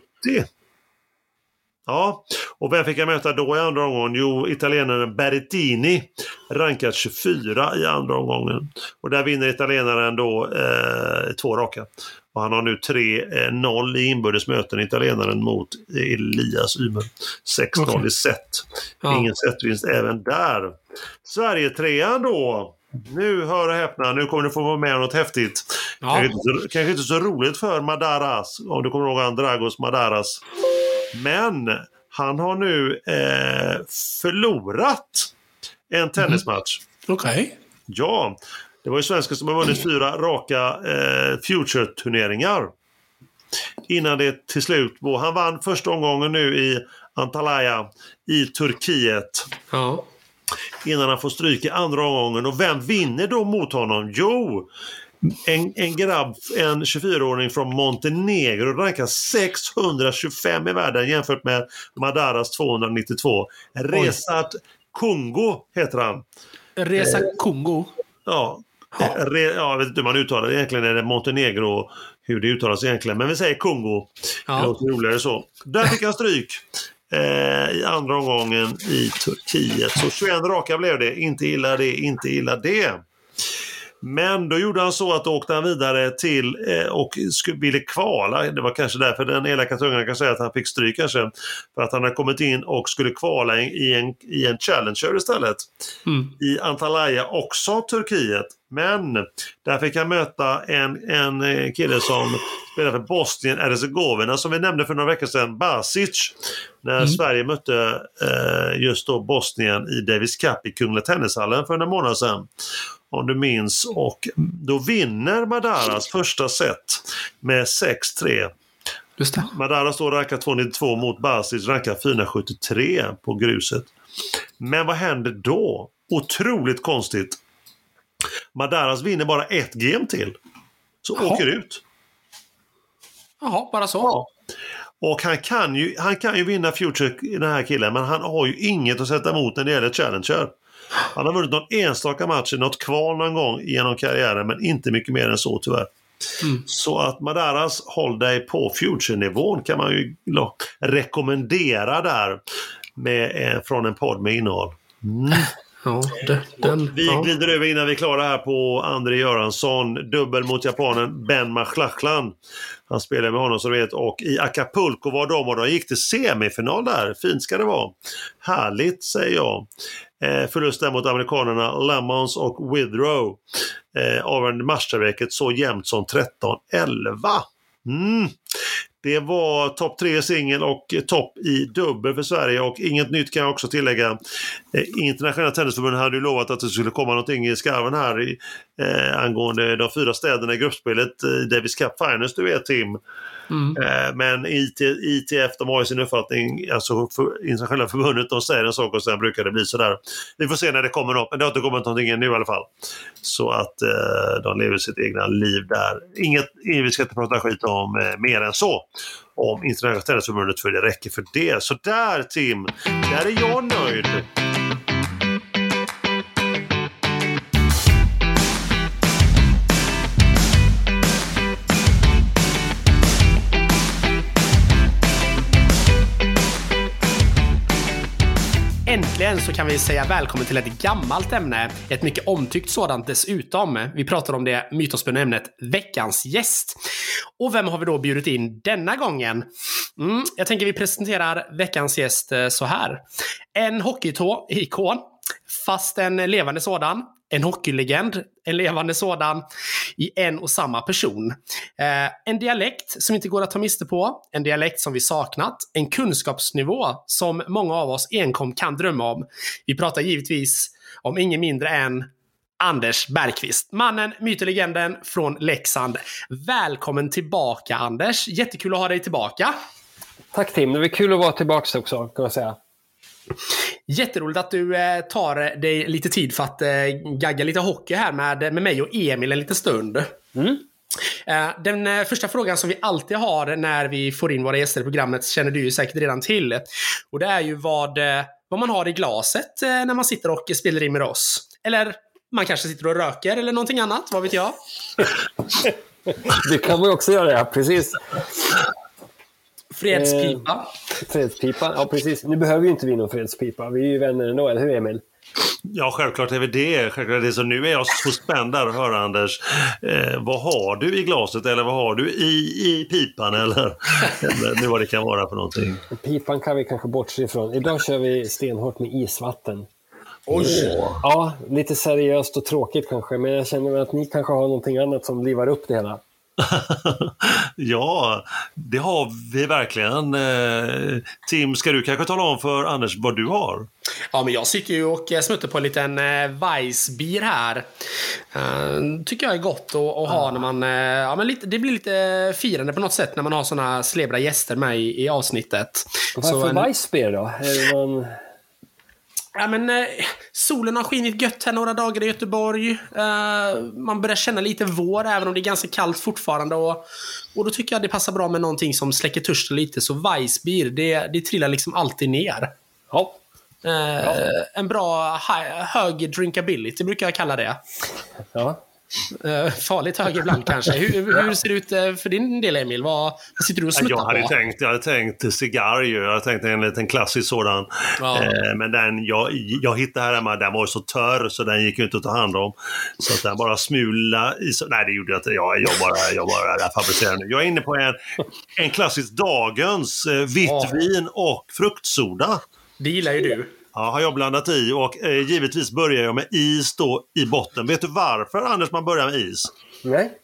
Ja, och vem fick jag möta då i andra omgången? Jo, italienaren Berrettini, rankad 24 i andra omgången. Och där vinner italienaren då eh, två raka. Och han har nu 3-0 i inbördes möten, italienaren mot Elias Ymer. 6-0 Okej. i set. Ja. Ingen setvinst även där. Sverige trean då. Nu, hör och häpna, nu kommer du få vara med om något häftigt. Ja. Kanske, inte så, kanske inte så roligt för Madaras, om du kommer ihåg han Dragos Madaras. Men han har nu eh, förlorat en tennismatch. Okej. Ja, det var ju svensken som har vunnit fyra raka eh, Future-turneringar. Innan det till slut, han vann första omgången nu i Antalya i Turkiet. Ja. Innan han får stryk i andra omgången. Och vem vinner då mot honom? Jo, en, en grabb, en 24-åring från Montenegro, rankar 625 i världen jämfört med Madaras 292. Resat Kungo heter han. Resa Kongo. Ja. Eh, Re, ja, jag vet inte hur man uttalar det egentligen. Är det Montenegro? Hur det uttalas egentligen. Men vi säger Kongo. Det Ja. låter roligare så. Där fick han stryk. Eh, I andra omgången i Turkiet. Så 21 raka blev det. Inte illa det, inte illa det. Men då gjorde han så att då åkte han vidare till eh, och skulle, ville kvala. Det var kanske därför den elaka tungan kan säga att han fick stryk kanske. För att han hade kommit in och skulle kvala i, en, i en Challenger istället Mm. i Antalya, också Turkiet. Men där fick han möta en, en eh, kille som spelar för Bosnien Herzegovina som vi nämnde för några veckor sedan, Basic. När Sverige mötte eh, just då Bosnien i Davis Cup i Kungliga Tennishallen för några månader sedan. Om du minns. Och då vinner Madaras första set med 6-3. Just det. Madara står rankad 292 mot Basic rankad 473 på gruset. Men vad händer då? Otroligt konstigt. Madaras vinner bara ett game till. Så Jaha. åker ut. Jaha, bara så? Och han kan, ju, han kan ju vinna Future, den här killen, men han har ju inget att sätta emot när det gäller Challenger. Han har vunnit någon enstaka match, i något kval någon gång genom karriären, men inte mycket mer än så tyvärr. Mm. Så att Madaras håll dig på Future-nivån kan man ju rekommendera där med, från en podd med innehåll. Ja, det, den, Vi ja. glider över innan vi är klara här på André Göransson. Dubbel mot japanen Ben Machlachlan. Han spelar med honom som du vet och i Acapulco var de och de gick till semifinal där. Fint ska det vara. Härligt säger jag. Eh, förlust där mot amerikanerna Lemons och Withrow. Eh, avgörande matchsträcket så jämnt som 13-11. Mm. Det var topp tre i singel och topp i dubbel för Sverige och inget nytt kan jag också tillägga. Eh, Internationella tennisförbundet hade ju lovat att det skulle komma någonting i skarven här i, eh, angående de fyra städerna i gruppspelet i Davis Cup Finals, du vet Tim. Mm. Eh, men IT, ITF de har ju sin uppfattning, alltså för, internationella förbundet, de säger en sak och sen brukar det bli sådär. Vi får se när det kommer något, men det har inte kommit någonting ännu i alla fall. Så att eh, de lever sitt egna liv där. Inget, eh, vi ska inte prata skit om eh, mer än så. Om internationella tennisförbundet för det räcker för det. Så där Tim, där är jag nöjd. Äntligen så kan vi säga välkommen till ett gammalt ämne. Ett mycket omtyckt sådant dessutom. Vi pratar om det mytomspunna ämnet veckans gäst. Och vem har vi då bjudit in denna gången? Mm, jag tänker vi presenterar veckans gäst eh, så här. En hockeytå ikon, fast en levande sådan. En hockeylegend, en levande sådan, i en och samma person. Eh, en dialekt som inte går att ta miste på, en dialekt som vi saknat, en kunskapsnivå som många av oss enkom kan drömma om. Vi pratar givetvis om ingen mindre än Anders Bergqvist. Mannen, mytelegenden från Leksand. Välkommen tillbaka Anders! Jättekul att ha dig tillbaka. Tack Tim, det var kul att vara tillbaka också kan man säga. Jätteroligt att du eh, tar dig lite tid för att eh, gagga lite hockey här med, med mig och Emil en liten stund. Mm. Eh, Den första frågan som vi alltid har när vi får in våra gäster i programmet känner du ju säkert redan till. Och det är ju vad, vad man har i glaset när man sitter och spelar in med oss. Eller man kanske sitter och röker eller någonting annat, vad vet jag? Det kan man ju också göra, ja. Precis. Fredspipa. Fredspipa, ja precis. Nu behöver ju inte vi någon fredspipa. Vi är ju vänner ändå, eller hur Emil? Ja, självklart är vi det. Självklart är det. Så nu är jag så spänd där att höra Anders. Eh, vad har du i glaset eller vad har du i, i pipan eller, eller nu vad det kan vara för någonting. Pipan kan vi kanske bortse ifrån. Idag kör vi stenhårt med isvatten. Oj! Ja, lite seriöst och tråkigt kanske, men jag känner att ni kanske har någonting annat som livar upp det hela. ja, det har vi verkligen. Eh, Tim, ska du kanske tala om för Anders vad du har? Ja, men jag sitter ju och smuttar på en liten eh, Weissbier här. Uh, tycker jag är gott att, att ha när man... Ja, men lite, det blir lite firande på något sätt när man har såna slebra gäster med i, i avsnittet. Varför en... Weissbier då? Är det någon... Ja, men, eh, solen har skinit gött här några dagar i Göteborg. Eh, man börjar känna lite vår, även om det är ganska kallt fortfarande. Och, och då tycker jag det passar bra med någonting som släcker törsten lite. Så Weissbier, det, det trillar liksom alltid ner. Ja. Eh, ja. En bra high, hög drinkability brukar jag kalla det. Ja. Uh, farligt hög ibland kanske. Hur, hur, ser det ut eh, för din del Emil? Vad, vad sitter du och smuttar jag hade på? Tänkt, jag hade tänkt cigarr ju. Jag hade tänkt en liten klassisk sådan. Ja. Eh, men den jag, jag hittade här hemma, den var så törr så den gick ju inte att ta hand om. Så att den bara smula i... Nej, det gjorde jag inte. Jag, jag bara, jag bara fabricerar nu. Jag är inne på en, en klassisk dagens eh, vitt vin och fruktsoda. Det gillar ju du. Ja, har jag blandat i och eh, givetvis börjar jag med is då i botten. Vet du varför Anders man börjar med is? Nej.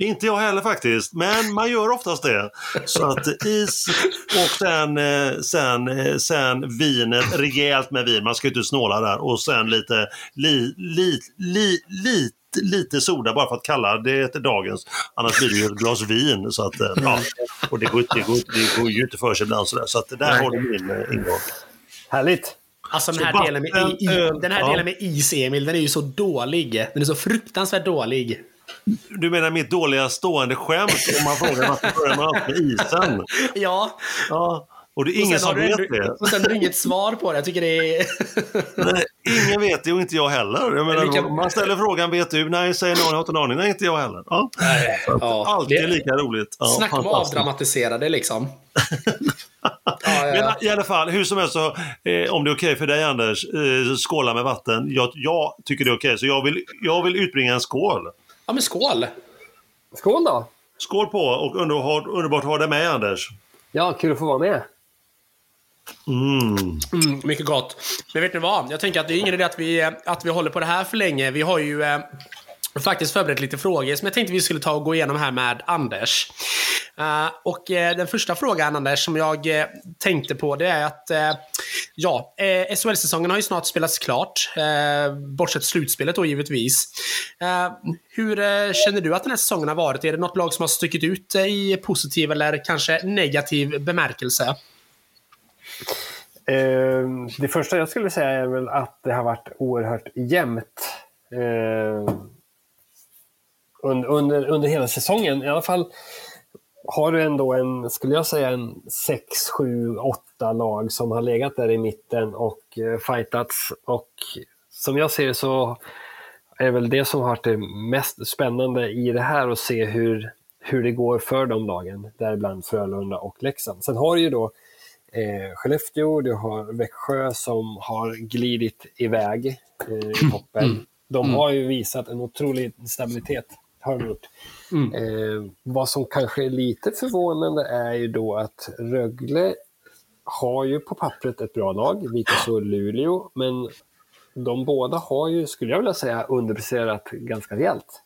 Inte jag heller faktiskt, men man gör oftast det. Så att is och sen, eh, sen, eh, sen vinet, rejält med vin, man ska inte snåla där. Och sen lite, li, li, li, li, lite soda bara för att kalla det till dagens. Annars blir det ju ett glas vin. Så att, eh, ja. Och det går, det, går, det går ju inte för sig ibland sådär. Så att där har du min ingång. Härligt! Alltså den här, delen med, i, den här ja. delen med is, Emil, den är ju så dålig. Den är så fruktansvärt dålig. Du menar mitt dåliga stående skämt om man frågar varför börjar man alltid med isen? Ja. ja. Och det är ingen som vet det. Och sen har du inget svar på det. Jag tycker det är... Nej, ingen vet det och inte jag heller. Jag menar, kan... Man ställer frågan, vet du? Nej, säger någon, jag har inte en aning. Nej, inte jag heller. Ja. Nej, ja. Alltid det... lika roligt. Ja, Snacka om avdramatiserade liksom. ja, Men i alla fall, hur som helst, så, eh, om det är okej okay för dig Anders, eh, skåla med vatten. Jag, jag tycker det är okej, okay, så jag vill, jag vill utbringa en skål. Ja, men skål! Skål då! Skål på och under, underbart att ha dig med Anders. Ja, kul att få vara med. Mm. Mm, mycket gott. Men vet ni vad? Jag tänker att det är ingen idé att vi, att vi håller på det här för länge. Vi har ju eh, faktiskt förberett lite frågor som jag tänkte vi skulle ta och gå igenom här med Anders. Uh, och eh, den första frågan Anders som jag eh, tänkte på det är att eh, ja, eh, SHL-säsongen har ju snart spelats klart. bortsett slutspelet då givetvis. hur känner du att den här säsongen har varit? Är det något lag som har stuckit ut i positiv eller kanske negativ bemärkelse? Ehm, det första jag skulle säga är väl att det har varit oerhört jämnt ehm, under, under hela säsongen. I alla fall har du ändå en, skulle jag säga, en 6, 7, 8 lag som har legat där i mitten och eh, fightats. Och som jag ser så är väl det som har varit det mest spännande i det här att se hur, hur det går för de lagen, däribland Frölunda och Leksand. Sen har du ju då eh, Skellefteå, du har Växjö som har glidit iväg eh, i toppen. Mm. De mm. har ju visat en otrolig stabilitet har de gjort. Mm. Eh, vad som kanske är lite förvånande är ju då att Rögle har ju på pappret ett bra lag, likaså Luleå, men de båda har ju, skulle jag vilja säga, underpresterat ganska rejält.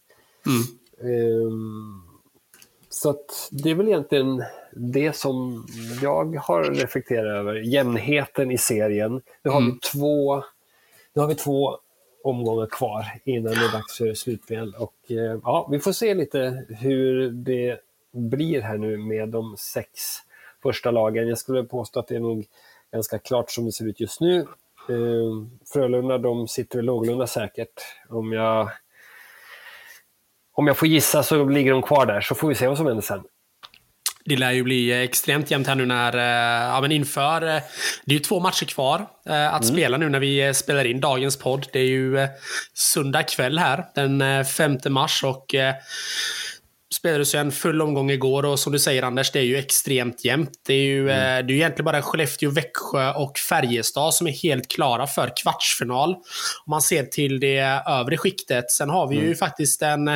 Mm. Eh, så att det är väl egentligen det som jag har reflekterat över, jämnheten i serien. Nu har, mm. vi, två, nu har vi två omgångar kvar innan det är dags för slutspel. Och, eh, ja, vi får se lite hur det blir här nu med de sex första lagen. Jag skulle påstå att det är nog ganska klart som det ser ut just nu. Eh, Frölunda de sitter någorlunda säkert. Om jag, om jag får gissa så ligger de kvar där, så får vi se vad som händer sen. Det lär ju bli extremt jämnt här nu när, eh, ja men inför, eh, det är ju två matcher kvar eh, att mm. spela nu när vi spelar in dagens podd. Det är ju söndag kväll här, den 5 mars och spelades ju en full omgång igår och som du säger Anders, det är ju extremt jämnt. Det är ju, mm. det är egentligen bara Skellefteå, Växjö och Färjestad som är helt klara för kvartsfinal. Om man ser till det övre skiktet. Sen har vi mm. ju faktiskt en,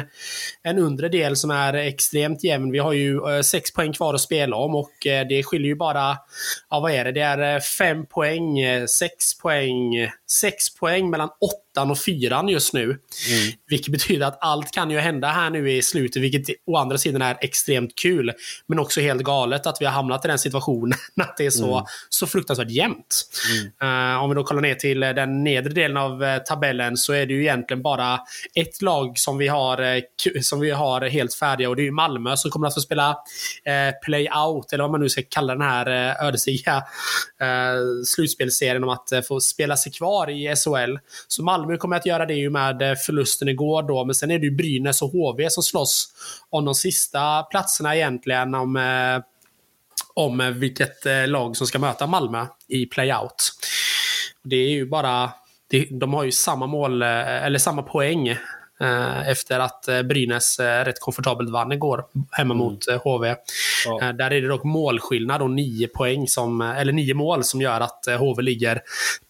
en undre del som är extremt jämn. Vi har ju sex poäng kvar att spela om och det skiljer ju bara, ja vad är det, det är fem poäng, sex poäng, sex poäng mellan åtta ettan och fyran just nu. Mm. Vilket betyder att allt kan ju hända här nu i slutet, vilket å andra sidan är extremt kul. Men också helt galet att vi har hamnat i den situationen att det är så, mm. så fruktansvärt jämnt. Mm. Uh, om vi då kollar ner till den nedre delen av uh, tabellen så är det ju egentligen bara ett lag som vi har, uh, som vi har helt färdiga och det är ju Malmö som kommer att få spela play-out, eller vad man nu ska kalla den här uh, ödesdigra slutspelserien om att få spela sig kvar i SHL. Så Malmö Malmö kommer att göra det ju med eh, förlusten igår då, men sen är det ju Brynäs och HV som slåss om de sista platserna egentligen om, eh, om eh, vilket lag som ska möta Malmö i playout. Det är ju bara, de har ju samma mål, eller samma poäng efter att Brynäs rätt komfortabelt vann igår hemma mm. mot HV. Ja. Där är det dock målskillnad och nio poäng som, eller nio mål som gör att HV ligger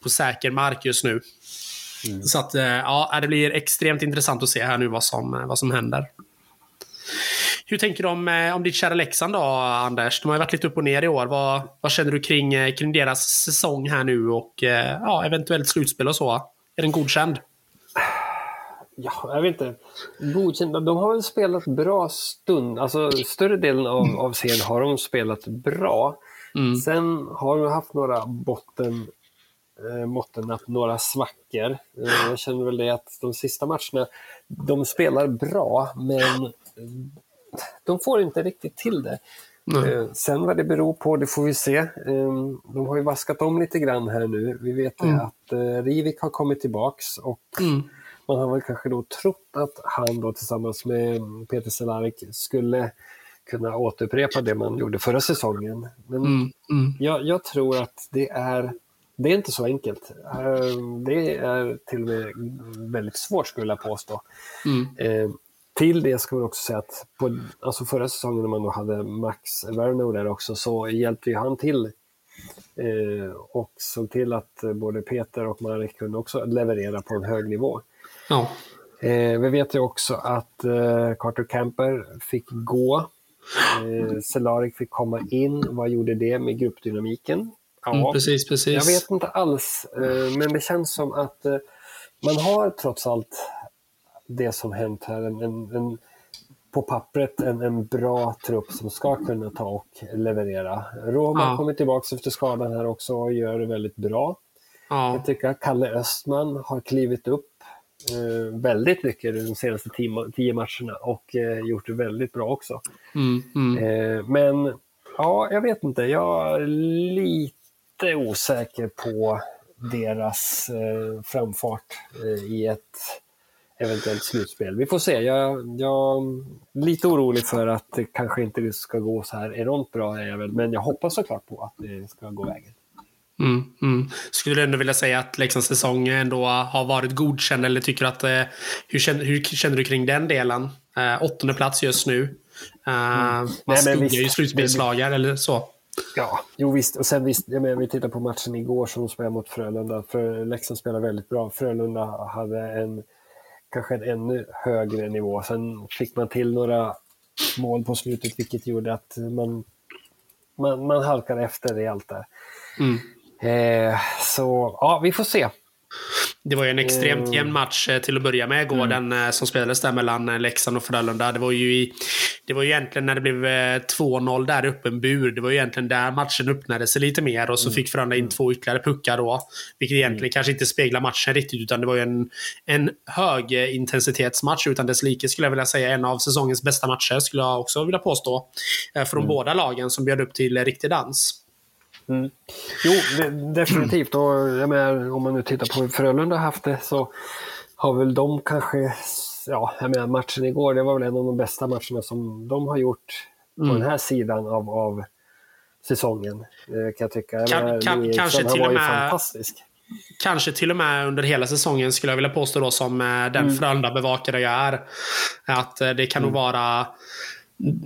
på säker mark just nu. Mm. Så att, eh, ja, det blir extremt intressant att se här nu vad som, eh, vad som händer. Hur tänker du om, eh, om ditt kära Leksand då, Anders? De har ju varit lite upp och ner i år. Vad, vad känner du kring, kring deras säsong här nu och ja, eventuellt slutspel och så? Är den godkänd? Ja, jag vet inte. Godkänd. De har väl spelat bra stund. Alltså större delen av, av serien har de spelat bra. Mm. Sen har de haft några botten måtten att några svackor. Eh, jag känner väl det att de sista matcherna, de spelar bra men de får inte riktigt till det. Mm. Sen vad det beror på, det får vi se. Ehm, de har ju vaskat om lite grann här nu. Vi vet mm. att eh, Rivik har kommit tillbaks och mm. man har väl kanske då trott att han då tillsammans med Peter Cehlarik skulle kunna återupprepa det man gjorde förra säsongen. Men mm. Mm. Jag, jag, tror att det är det är inte så enkelt. Ehm, det är till och med väldigt svårt skulle jag påstå. Mm. Ehm, till det ska man också säga att på, alltså förra säsongen när man då hade Max Werner där också så hjälpte ju han till eh, och såg till att både Peter och Marek kunde också leverera på en hög nivå. Ja. Eh, vi vet ju också att eh, Carter Camper fick gå. Eh, Celarik fick komma in. Vad gjorde det med gruppdynamiken? Ja, mm, precis, precis. Jag vet inte alls, eh, men det känns som att eh, man har trots allt det som hänt här, en, en, på pappret en, en bra trupp som ska kunna ta och leverera. Roma ja. kommer tillbaka efter skadan här också och gör det väldigt bra. Ja. Jag tycker att Kalle Östman har klivit upp eh, väldigt mycket de senaste tio, tio matcherna och eh, gjort det väldigt bra också. Mm, mm. Eh, men ja, jag vet inte. Jag är lite lite osäker på deras eh, framfart eh, i ett eventuellt slutspel. Vi får se. Jag, jag är lite orolig för att det kanske inte ska gå så här enormt bra, är jag väl. men jag hoppas såklart på att det ska gå vägen. Mm, mm. Skulle du ändå vilja säga att Leksands säsong ändå har varit godkänd eller tycker att eh, hur, känner, hur känner du kring den delen? Eh, åttonde plats just nu. Eh, mm. Man skuggar ju slutspelslagar eller så. Ja, jo visst. Och sen visst, jag menar, vi tittar på matchen igår som de spelade mot Frölunda. För Leksand spelade väldigt bra. Frölunda hade en kanske en ännu högre nivå. Sen fick man till några mål på slutet vilket gjorde att man, man, man halkade efter rejält där. Mm. Eh, så ja, vi får se. Det var ju en extremt mm. jämn match eh, till att börja med igår, mm. den eh, som spelades där mellan eh, Leksand och Frölunda. Det var ju, i, det var ju egentligen när det blev 2-0 där uppe en bur. Det var ju egentligen där matchen öppnade sig lite mer och så mm. fick Frölunda in mm. två ytterligare puckar då. Vilket egentligen mm. kanske inte speglar matchen riktigt, utan det var ju en, en hög intensitetsmatch utan dess like skulle jag vilja säga. En av säsongens bästa matcher skulle jag också vilja påstå. Från mm. båda lagen som bjöd upp till riktig dans. Mm. Jo, det, definitivt. Och, jag menar, om man nu tittar på hur Frölunda haft det så har väl de kanske, ja, jag menar matchen igår, det var väl en av de bästa matcherna som de har gjort på mm. den här sidan av, av säsongen. Eh, kan jag tycka. Jag kan, menar, kan, kanske till och med, fantastisk. Kanske till och med under hela säsongen skulle jag vilja påstå då som eh, den mm. Frölunda-bevakare jag är. Att eh, det kan nog vara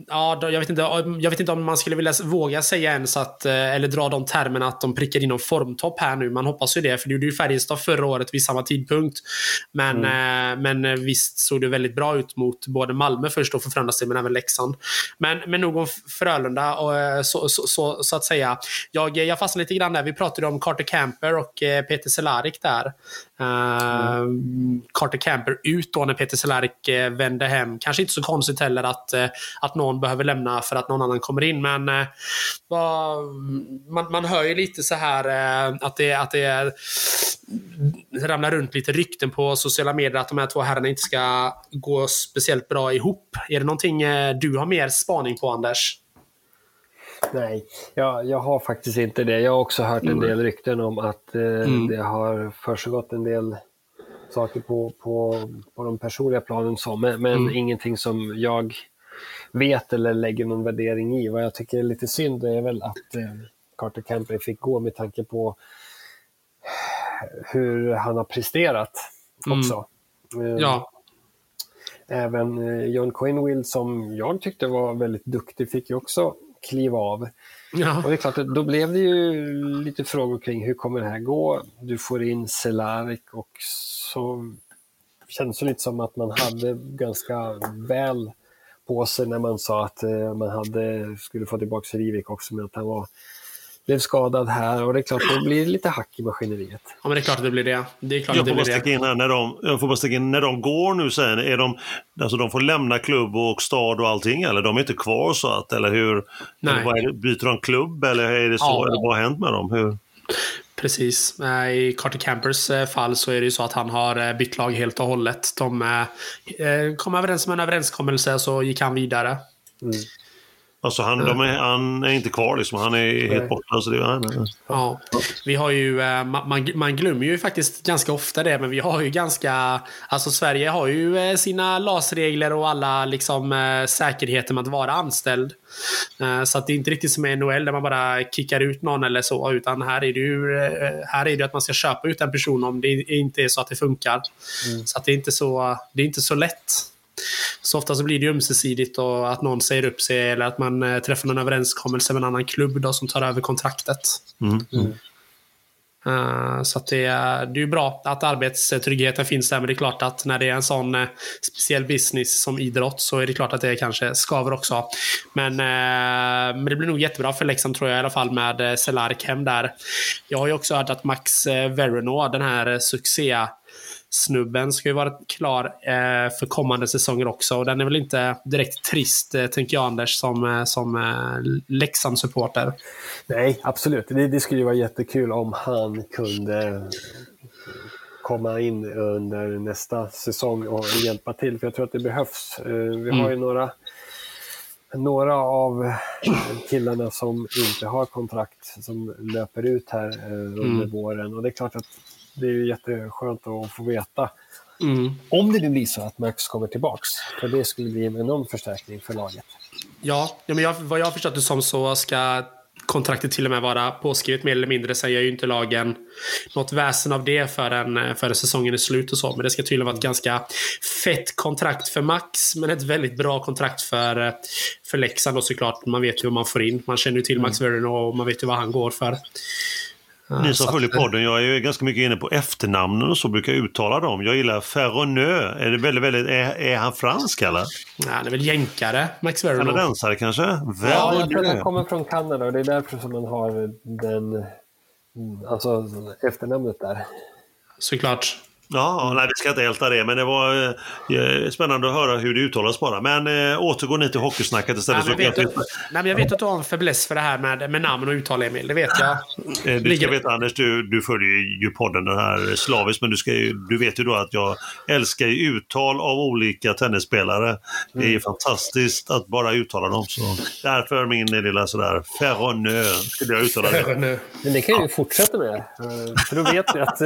Ja, jag vet, inte, jag vet inte om man skulle vilja våga säga ens att, eh, eller dra de termerna att de prickar in någon formtopp här nu. Man hoppas ju det, för det gjorde ju Färjestad förra året vid samma tidpunkt. Men, mm. men eh, visst såg det väldigt bra ut mot både Malmö först och för förändras men även Leksand. Men, men nog om Frölunda, och, eh, så, så, så, så, att säga. Jag, jag fastnade lite grann där. Vi pratade om Carter Camper och Peter Cehlárik där. Mm. Carter Camper ut då när Peter Cehlárik eh, vände hem. Kanske inte så konstigt heller att eh, att någon behöver lämna för att någon annan kommer in. Men man, man hör ju lite så här att det, att det ramlar runt lite rykten på sociala medier att de här två herrarna inte ska gå speciellt bra ihop. Är det någonting du har mer spaning på, Anders? Nej, jag, jag har faktiskt inte det. Jag har också hört en mm. del rykten om att eh, mm. det har försiggått en del saker på, på, på de personliga planen, så, men, men mm. ingenting som jag vet eller lägger någon värdering i. Vad jag tycker är lite synd är väl att eh, Carter Campbell fick gå med tanke på hur han har presterat också. Mm. Ja. Även eh, John Quinwill som jag tyckte var väldigt duktig fick ju också kliva av. Ja. Och det är klart, då blev det ju lite frågor kring hur kommer det här gå? Du får in Cehlárik och så kändes det lite som att man hade ganska väl på sig när man sa att eh, man hade, skulle få tillbaka Rivik också, men att han var, blev skadad här. Och det är klart, det blir lite hack i maskineriet. Ja, men det är klart att det blir det. det, är klart jag, får bara sticka in här, när de, jag får bara sticka in, när de går nu sen, är de, alltså de får lämna klubb och stad och allting, eller de är inte kvar så att, eller hur? Nej. Eller det, byter de klubb, eller är det så, ja. eller vad har hänt med dem? Hur? Precis. Eh, I Carter Campers eh, fall så är det ju så att han har eh, bytt lag helt och hållet. De kom överens om en överenskommelse så gick han vidare. Mm. Alltså han, de är, han är inte kvar liksom, han är helt borta. Så det, han, ja. Vi har ju, man, man glömmer ju faktiskt ganska ofta det, men vi har ju ganska... Alltså Sverige har ju sina LAS-regler och alla liksom, säkerheter med att vara anställd. Eh, så att det är inte riktigt som i NHL där man bara kickar ut någon eller så. Utan här är det ju eh, här är det att man ska köpa ut en person om det inte är så att det funkar. Mm. Så att det är inte så, det är inte så lätt. Så ofta så blir det ömsesidigt och att någon säger upp sig eller att man eh, träffar någon överenskommelse med en annan klubb då, som tar över kontraktet. Mm. Mm. Uh, så det, är, det är bra att arbetstryggheten finns där, men det är klart att när det är en sån uh, speciell business som idrott så är det klart att det kanske skaver också. Men, uh, men det blir nog jättebra för Leksand tror jag i alla fall med Cehlarik hem där. Jag har ju också hört att Max Verino, den här succé snubben ska ju vara klar eh, för kommande säsonger också. Och den är väl inte direkt trist, eh, tänker jag Anders, som, eh, som Leksand-supporter. Nej, absolut. Det, det skulle ju vara jättekul om han kunde komma in under nästa säsong och hjälpa till, för jag tror att det behövs. Eh, vi har ju mm. några några av killarna som inte har kontrakt som löper ut här under mm. våren. Och det är klart att det är ju jätteskönt att få veta. Mm. Om det nu blir så att Max kommer tillbaks. För det skulle bli en enorm förstärkning för laget. Ja, men jag, vad jag har förstått det som så ska kontraktet till och med vara påskrivet mer eller mindre. Sen gör ju inte lagen något väsen av det förrän, förrän säsongen är slut och så. Men det ska tydligen vara ett ganska fett kontrakt för Max. Men ett väldigt bra kontrakt för, för Leksand då såklart. Man vet ju vad man får in. Man känner ju till Max mm. Verino och man vet ju vad han går för. Ni som följer podden, jag är ganska mycket inne på efternamnen och så brukar jag uttala dem. Jag gillar Ferronö. Är, det väldigt, väldigt, är, är han fransk eller? Nej, han är väl jänkare, Max Verno. Kanadensare kanske? Verno. Ja, jag tror han kommer från Kanada och det är därför som man har den, alltså efternamnet där. Såklart. Ja, nej, vi ska inte älta det, men det var eh, spännande att höra hur det uttalas bara. Men eh, återgå ni till hockeysnacket istället. Nej, men jag, vet att, nej, men jag vet att du har en fäbless för det här med, med namn och uttal, Emil. Det vet jag. Eh, du ska veta, Anders, du, du följer ju podden den här slaviskt, men du, ska du vet ju då att jag älskar uttal av olika tennisspelare. Det är mm. fantastiskt att bara uttala dem. Så därför min lilla sådär, Ferronö, skulle jag uttala det. Men det kan jag ju fortsätta med. För då vet vi att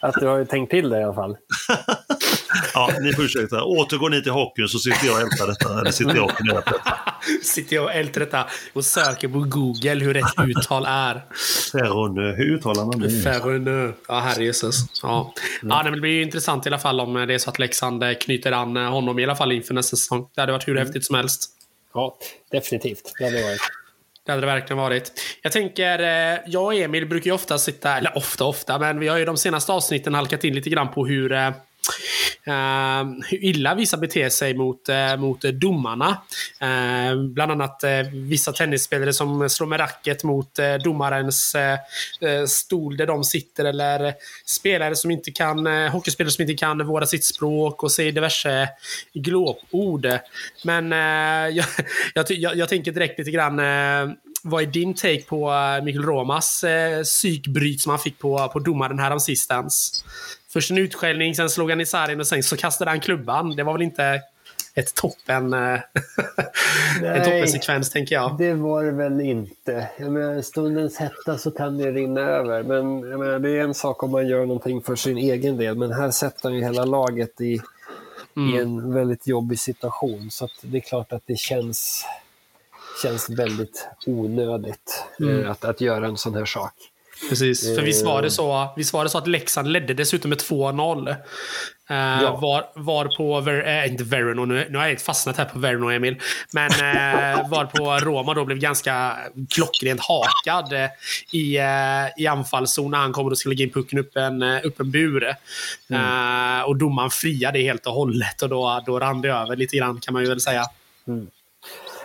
att du har tänkt till det i alla fall. Ja, ni får ursäkta. Återgår ni till hockeyn så sitter jag och ältar detta. Eller sitter jag och på detta. Sitter jag och ältar detta och söker på Google hur rätt uttal är. Ferron, hur uttalar man det? Ferron. Ja, herrejösses. Ja. Ja, nej, men det blir ju intressant i alla fall om det är så att Leksand knyter an honom i alla fall inför nästa säsong. Det hade varit hur häftigt som helst. Ja, definitivt. Det hade varit. Det hade det verkligen varit. Jag tänker, eh, jag och Emil brukar ju ofta sitta, eller ofta ofta, men vi har ju de senaste avsnitten halkat in lite grann på hur eh, hur illa vissa beter sig mot, eh, mot domarna. Eh, bland annat vissa tennisspelare som slår med racket mot domarens stol där de sitter. Eller spelare som inte kan, hockeyspelare som inte kan vårda sitt språk och säger diverse glåpord. Men jag, jag, jag, jag, tänker direkt lite grann vad är din take på Mikael Romas psykbryt som han fick på, på domaren här om sistens? Först en utskällning, sen slog han i sargen och sen så kastade han klubban. Det var väl inte ett toppen, eh, en toppensekvens, tänker jag. det var det väl inte. Jag menar, stundens hetta så kan det rinna över. Men menar, det är en sak om man gör någonting för sin egen del. Men här sätter han ju hela laget i, mm. i en väldigt jobbig situation. Så det är klart att det känns, känns väldigt onödigt mm. eh, att, att göra en sån här sak. Precis, för visst var det så, visst var det så att Leksand ledde dessutom med 2-0. Uh, eh, ja. var, var på, Ver, äh, inte Verno, nu, nu har jag fastnat här på Verno Emil. Men uh, var på Roma då blev ganska klockrent hakad uh, i, uh, i anfallszon när han kommer och ska lägga in pucken upp en, upp en bur. Mm. och domaren friade helt och hållet och då, då rann det över lite grann kan man ju väl säga. Mm.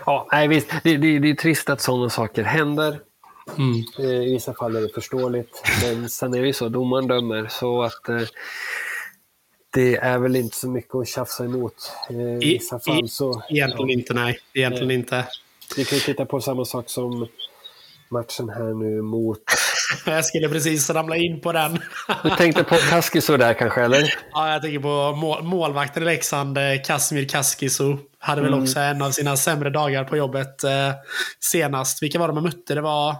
Ja, nej, visst. Det, det, det är trist att sådana saker händer. Mm. I vissa fall är det förståeligt, men sen är det ju så, domaren dömer, så att eh, det är väl inte så mycket att tjafsa emot. Eh, I vissa fall så... Egentligen ja. inte, nej. Egentligen nej. inte. Vi kan titta på samma sak som matchen här nu mot... jag skulle precis ramla in på den. du tänkte på Kaskiso där kanske, eller? Ja, jag tänker på mål målvakten i Leksand, Kasimir Kaskiso. Hade väl mm. också en av sina sämre dagar på jobbet eh, senast. Vilka var det man mötte? Det var...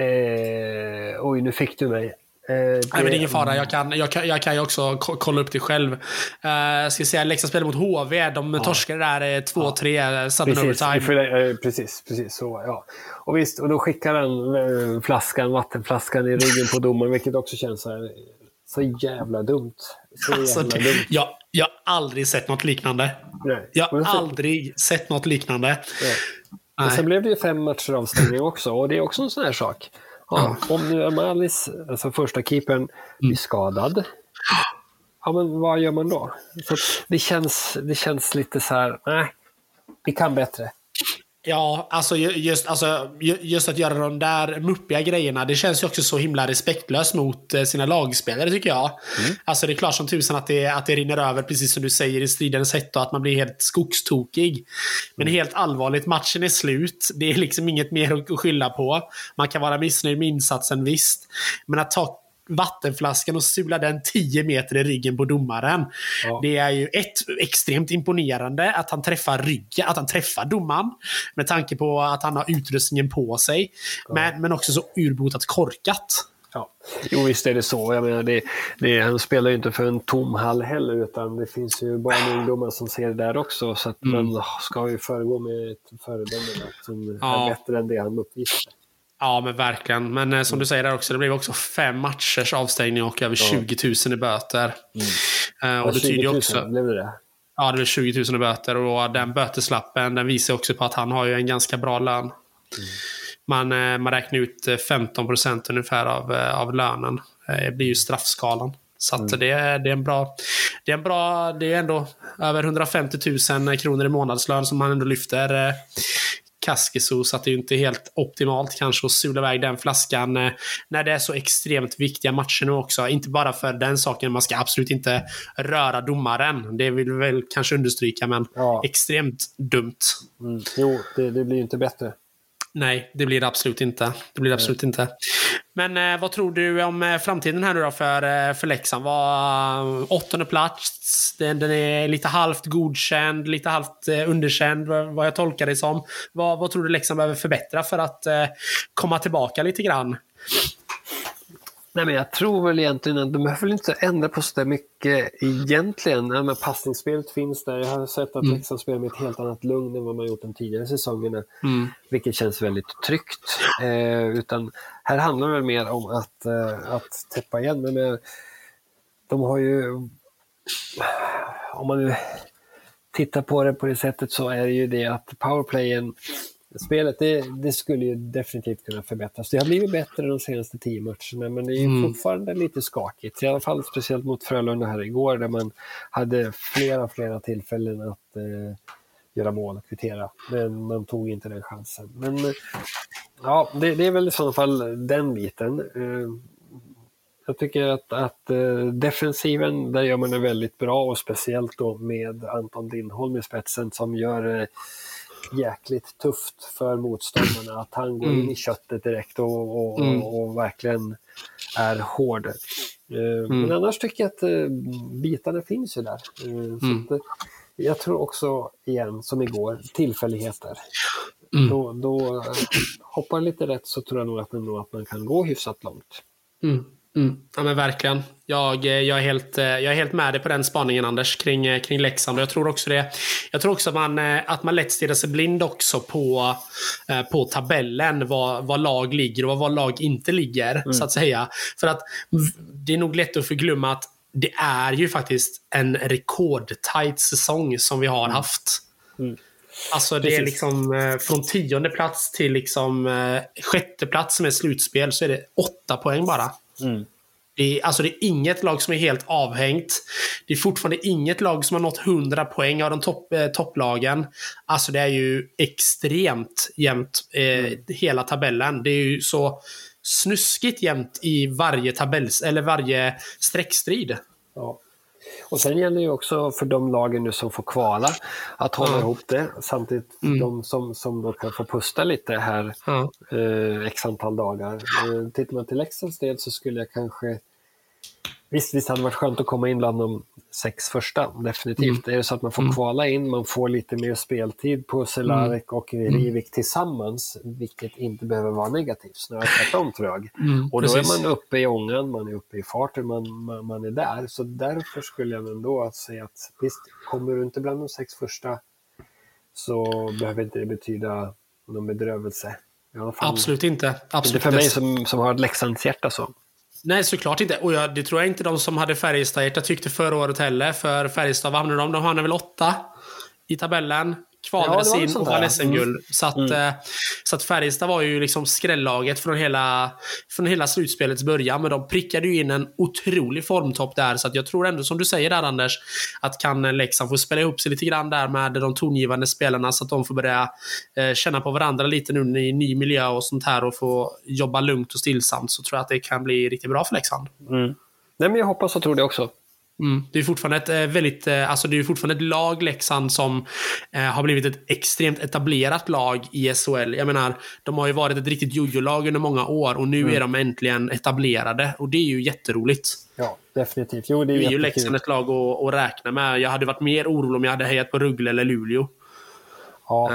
Eh, oj, nu fick du mig. Eh, det... Nej, men ingen fara. Jag kan, jag, kan, jag kan ju också kolla upp det själv. Uh, ska säga, Leksand spelade mot HV. De ja. torskade där 2-3 ja. sudden precis, overtime. Eh, precis, precis så. Ja. Och visst, och då skickar han flaskan, vattenflaskan i ryggen på domaren, vilket också känns så, här, så jävla dumt. Så alltså, jävla dumt. Jag, jag har aldrig sett något liknande. Nej. Jag har aldrig sett något liknande. Nej. Men sen blev det ju fem matcher avstängning också och det är också en sån här sak. Ja, om nu Amalis, alltså första keepern, mm. blir skadad, ja men vad gör man då? Så det, känns, det känns lite så här, nej, vi kan bättre. Ja, alltså just, alltså just att göra de där muppiga grejerna. Det känns ju också så himla respektlöst mot eh, sina lagspelare tycker jag. Mm. Alltså det är klart som tusan att det, att det rinner över, precis som du säger, i stridens hetta och att man blir helt skogstokig. Men mm. helt allvarligt, matchen är slut. Det är liksom inget mer att skylla på. Man kan vara missnöjd med insatsen, visst. Men att ta vattenflaskan och sula den 10 meter i ryggen på domaren. Ja. Det är ju ett extremt imponerande att han träffar ryggen, att han träffar domaren. Med tanke på att han har utrustningen på sig. Ja. Men, men också så urbotat korkat. Ja. Jo, visst är det så. Jag menar, det, det, han spelar ju inte för en tom hall heller, utan det finns ju barn och ungdomar som ser det där också. Så att mm. man ska ju föregå med ett föredöme som ja. är bättre än det han uppvisar. Ja, men verkligen. Men eh, som du säger där också, det blev också fem matchers avstängning och över ja. 20 000 i böter. Mm. Eh, och det tyder ju också... Blev det det? Ja, det blev 20 000 i böter och den böteslappen den visar också på att han har ju en ganska bra lön. Mm. Man, eh, man räknar ut 15 procent ungefär av, av lönen. Det blir ju straffskalan. Så mm. det, det, är en bra... Det är en bra... Det är ändå över 150 000 kronor i månadslön som han ändå lyfter Kaskiso, så att det är inte helt optimalt kanske att sula iväg den flaskan eh, när det är så extremt viktiga matcher nu också. Inte bara för den saken, man ska absolut inte röra domaren. Det vill vi väl kanske understryka, men ja. extremt dumt. Mm. Jo, det, det blir ju inte bättre. Nej, det blir det absolut inte. Det blir det absolut inte. Men eh, vad tror du om eh, framtiden här nu då för, eh, för Leksand? Var, åttonde plats, den, den, är lite halvt godkänd, lite halvt eh, underkänd vad, vad jag tolkar det som. Vad, vad tror du Leksand behöver förbättra för att eh, komma tillbaka lite grann? Nej, men jag tror väl egentligen att de behöver inte ändra på så där mycket egentligen. Ja, men passningsspelet finns där. Jag har sett att Mm. Leksand spelar med ett helt annat lugn än vad man gjort de tidigare säsongerna. Mm. Vilket känns väldigt tryggt. Eh, utan här handlar det väl mer om att, eh, att täppa igen. Men eh, de har ju... Om man nu tittar på det på det sättet så är det ju det att powerplayen Spelet det, det skulle ju definitivt kunna förbättras. Det har blivit bättre de senaste tio matcherna men det är Mm. fortfarande lite skakigt. I alla fall speciellt mot Frölunda här igår där man hade flera, flera tillfällen att eh, göra mål och kvittera. Men man tog inte den chansen. Men eh, ja, det, det är väl i sådana fall den biten. Eh, jag tycker att, att eh, defensiven, där gör man det väldigt bra och speciellt då med Anton Lindholm i spetsen som gör det jäkligt tufft för motståndarna. Att han går Mm. in i köttet direkt och, och, Mm. och, och verkligen är hård. Eh, Mm. Men annars tycker jag att eh, bitarna finns ju där. Eh, så Mm. jag tror också, igen, som igår, tillfälligheter. Mm. Då, då hoppar lite rätt så tror jag nog att, ändå att man kan gå hyfsat långt. Mm. Mm. Ja men verkligen. Jag, eh, jag, är helt, eh, jag är helt med dig på den spaningen Anders kring, eh, kring Leksand. Och Jag tror också det. Jag tror också att man, att man lätt stirrar sig blind också på, på tabellen. Var, var lag ligger och var lag inte ligger. Så att säga. För att det är nog lätt att förglömma att det är ju faktiskt en rekordtajt säsong som vi har haft. Mm. Alltså det är Precis. liksom eh, från tionde plats till liksom eh, sjätte plats som är slutspel så är det åtta poäng bara. Det är, alltså det är inget lag som är helt avhängt. Det är fortfarande inget lag som har nått 100 poäng av de topp, eh, topplagen. Alltså det är ju extremt jämnt, eh, hela tabellen. Det är ju så snuskigt jämnt i varje tabells eller varje streckstrid. Ja. Och sen gäller det ju också för de lagen nu som får kvala att hålla Ja. ihop det. Samtidigt Mm. de som, som då kan få pusta lite här Ja. eh, x antal dagar. Eh, tittar man till Leksands del så skulle jag kanske Visst, visst hade det varit skönt att komma in bland de sex första, definitivt. Är det så att man får Mm. kvala in, man får lite mer speltid på Cehlarik och Rivik tillsammans, vilket inte behöver vara negativt, snarare tvärtom tror jag. Mm, Och då precis. är man uppe i ångan, man är uppe i farten, man, man, man är där. Så därför skulle jag ändå att säga att visst, kommer du inte bland de sex första så behöver inte det betyda någon bedrövelse. Absolut inte. Absolut inte för mig som, som har ett Leksandshjärta så. Nej, såklart inte. Och jag, det tror jag inte de som hade Färjestad-hjärta tyckte förra året heller. För Färjestad, vad hamnade de? De hamnade väl åtta i tabellen. Kvalades in och vann. SM-guld. Så, att, eh, så att Färjestad var ju liksom skrällaget från hela, från hela slutspelets början. Men de prickade ju in en otrolig formtopp där. Så att jag tror ändå, som du säger där Anders, att kan Leksand få spela ihop sig lite grann där med de tongivande spelarna så att de får börja eh, känna på varandra lite nu i ny miljö och sånt här och få jobba lugnt och stillsamt så tror jag att det kan bli riktigt bra för Leksand. Nej, men jag hoppas och tror det också. Mm. Det är fortfarande ett eh, väldigt, eh, alltså det är fortfarande ett lag, Leksand, som eh, har blivit ett extremt etablerat lag i SHL. Jag menar, de har ju varit ett riktigt jojo-lag under många år och nu är de äntligen etablerade. Och det är ju jätteroligt. Ja, definitivt. Jo, det är, Nu är ju. Leksand ett lag att, att räkna med. Jag hade varit mer orolig om jag hade hejat på Rögle eller Luleå. Ja,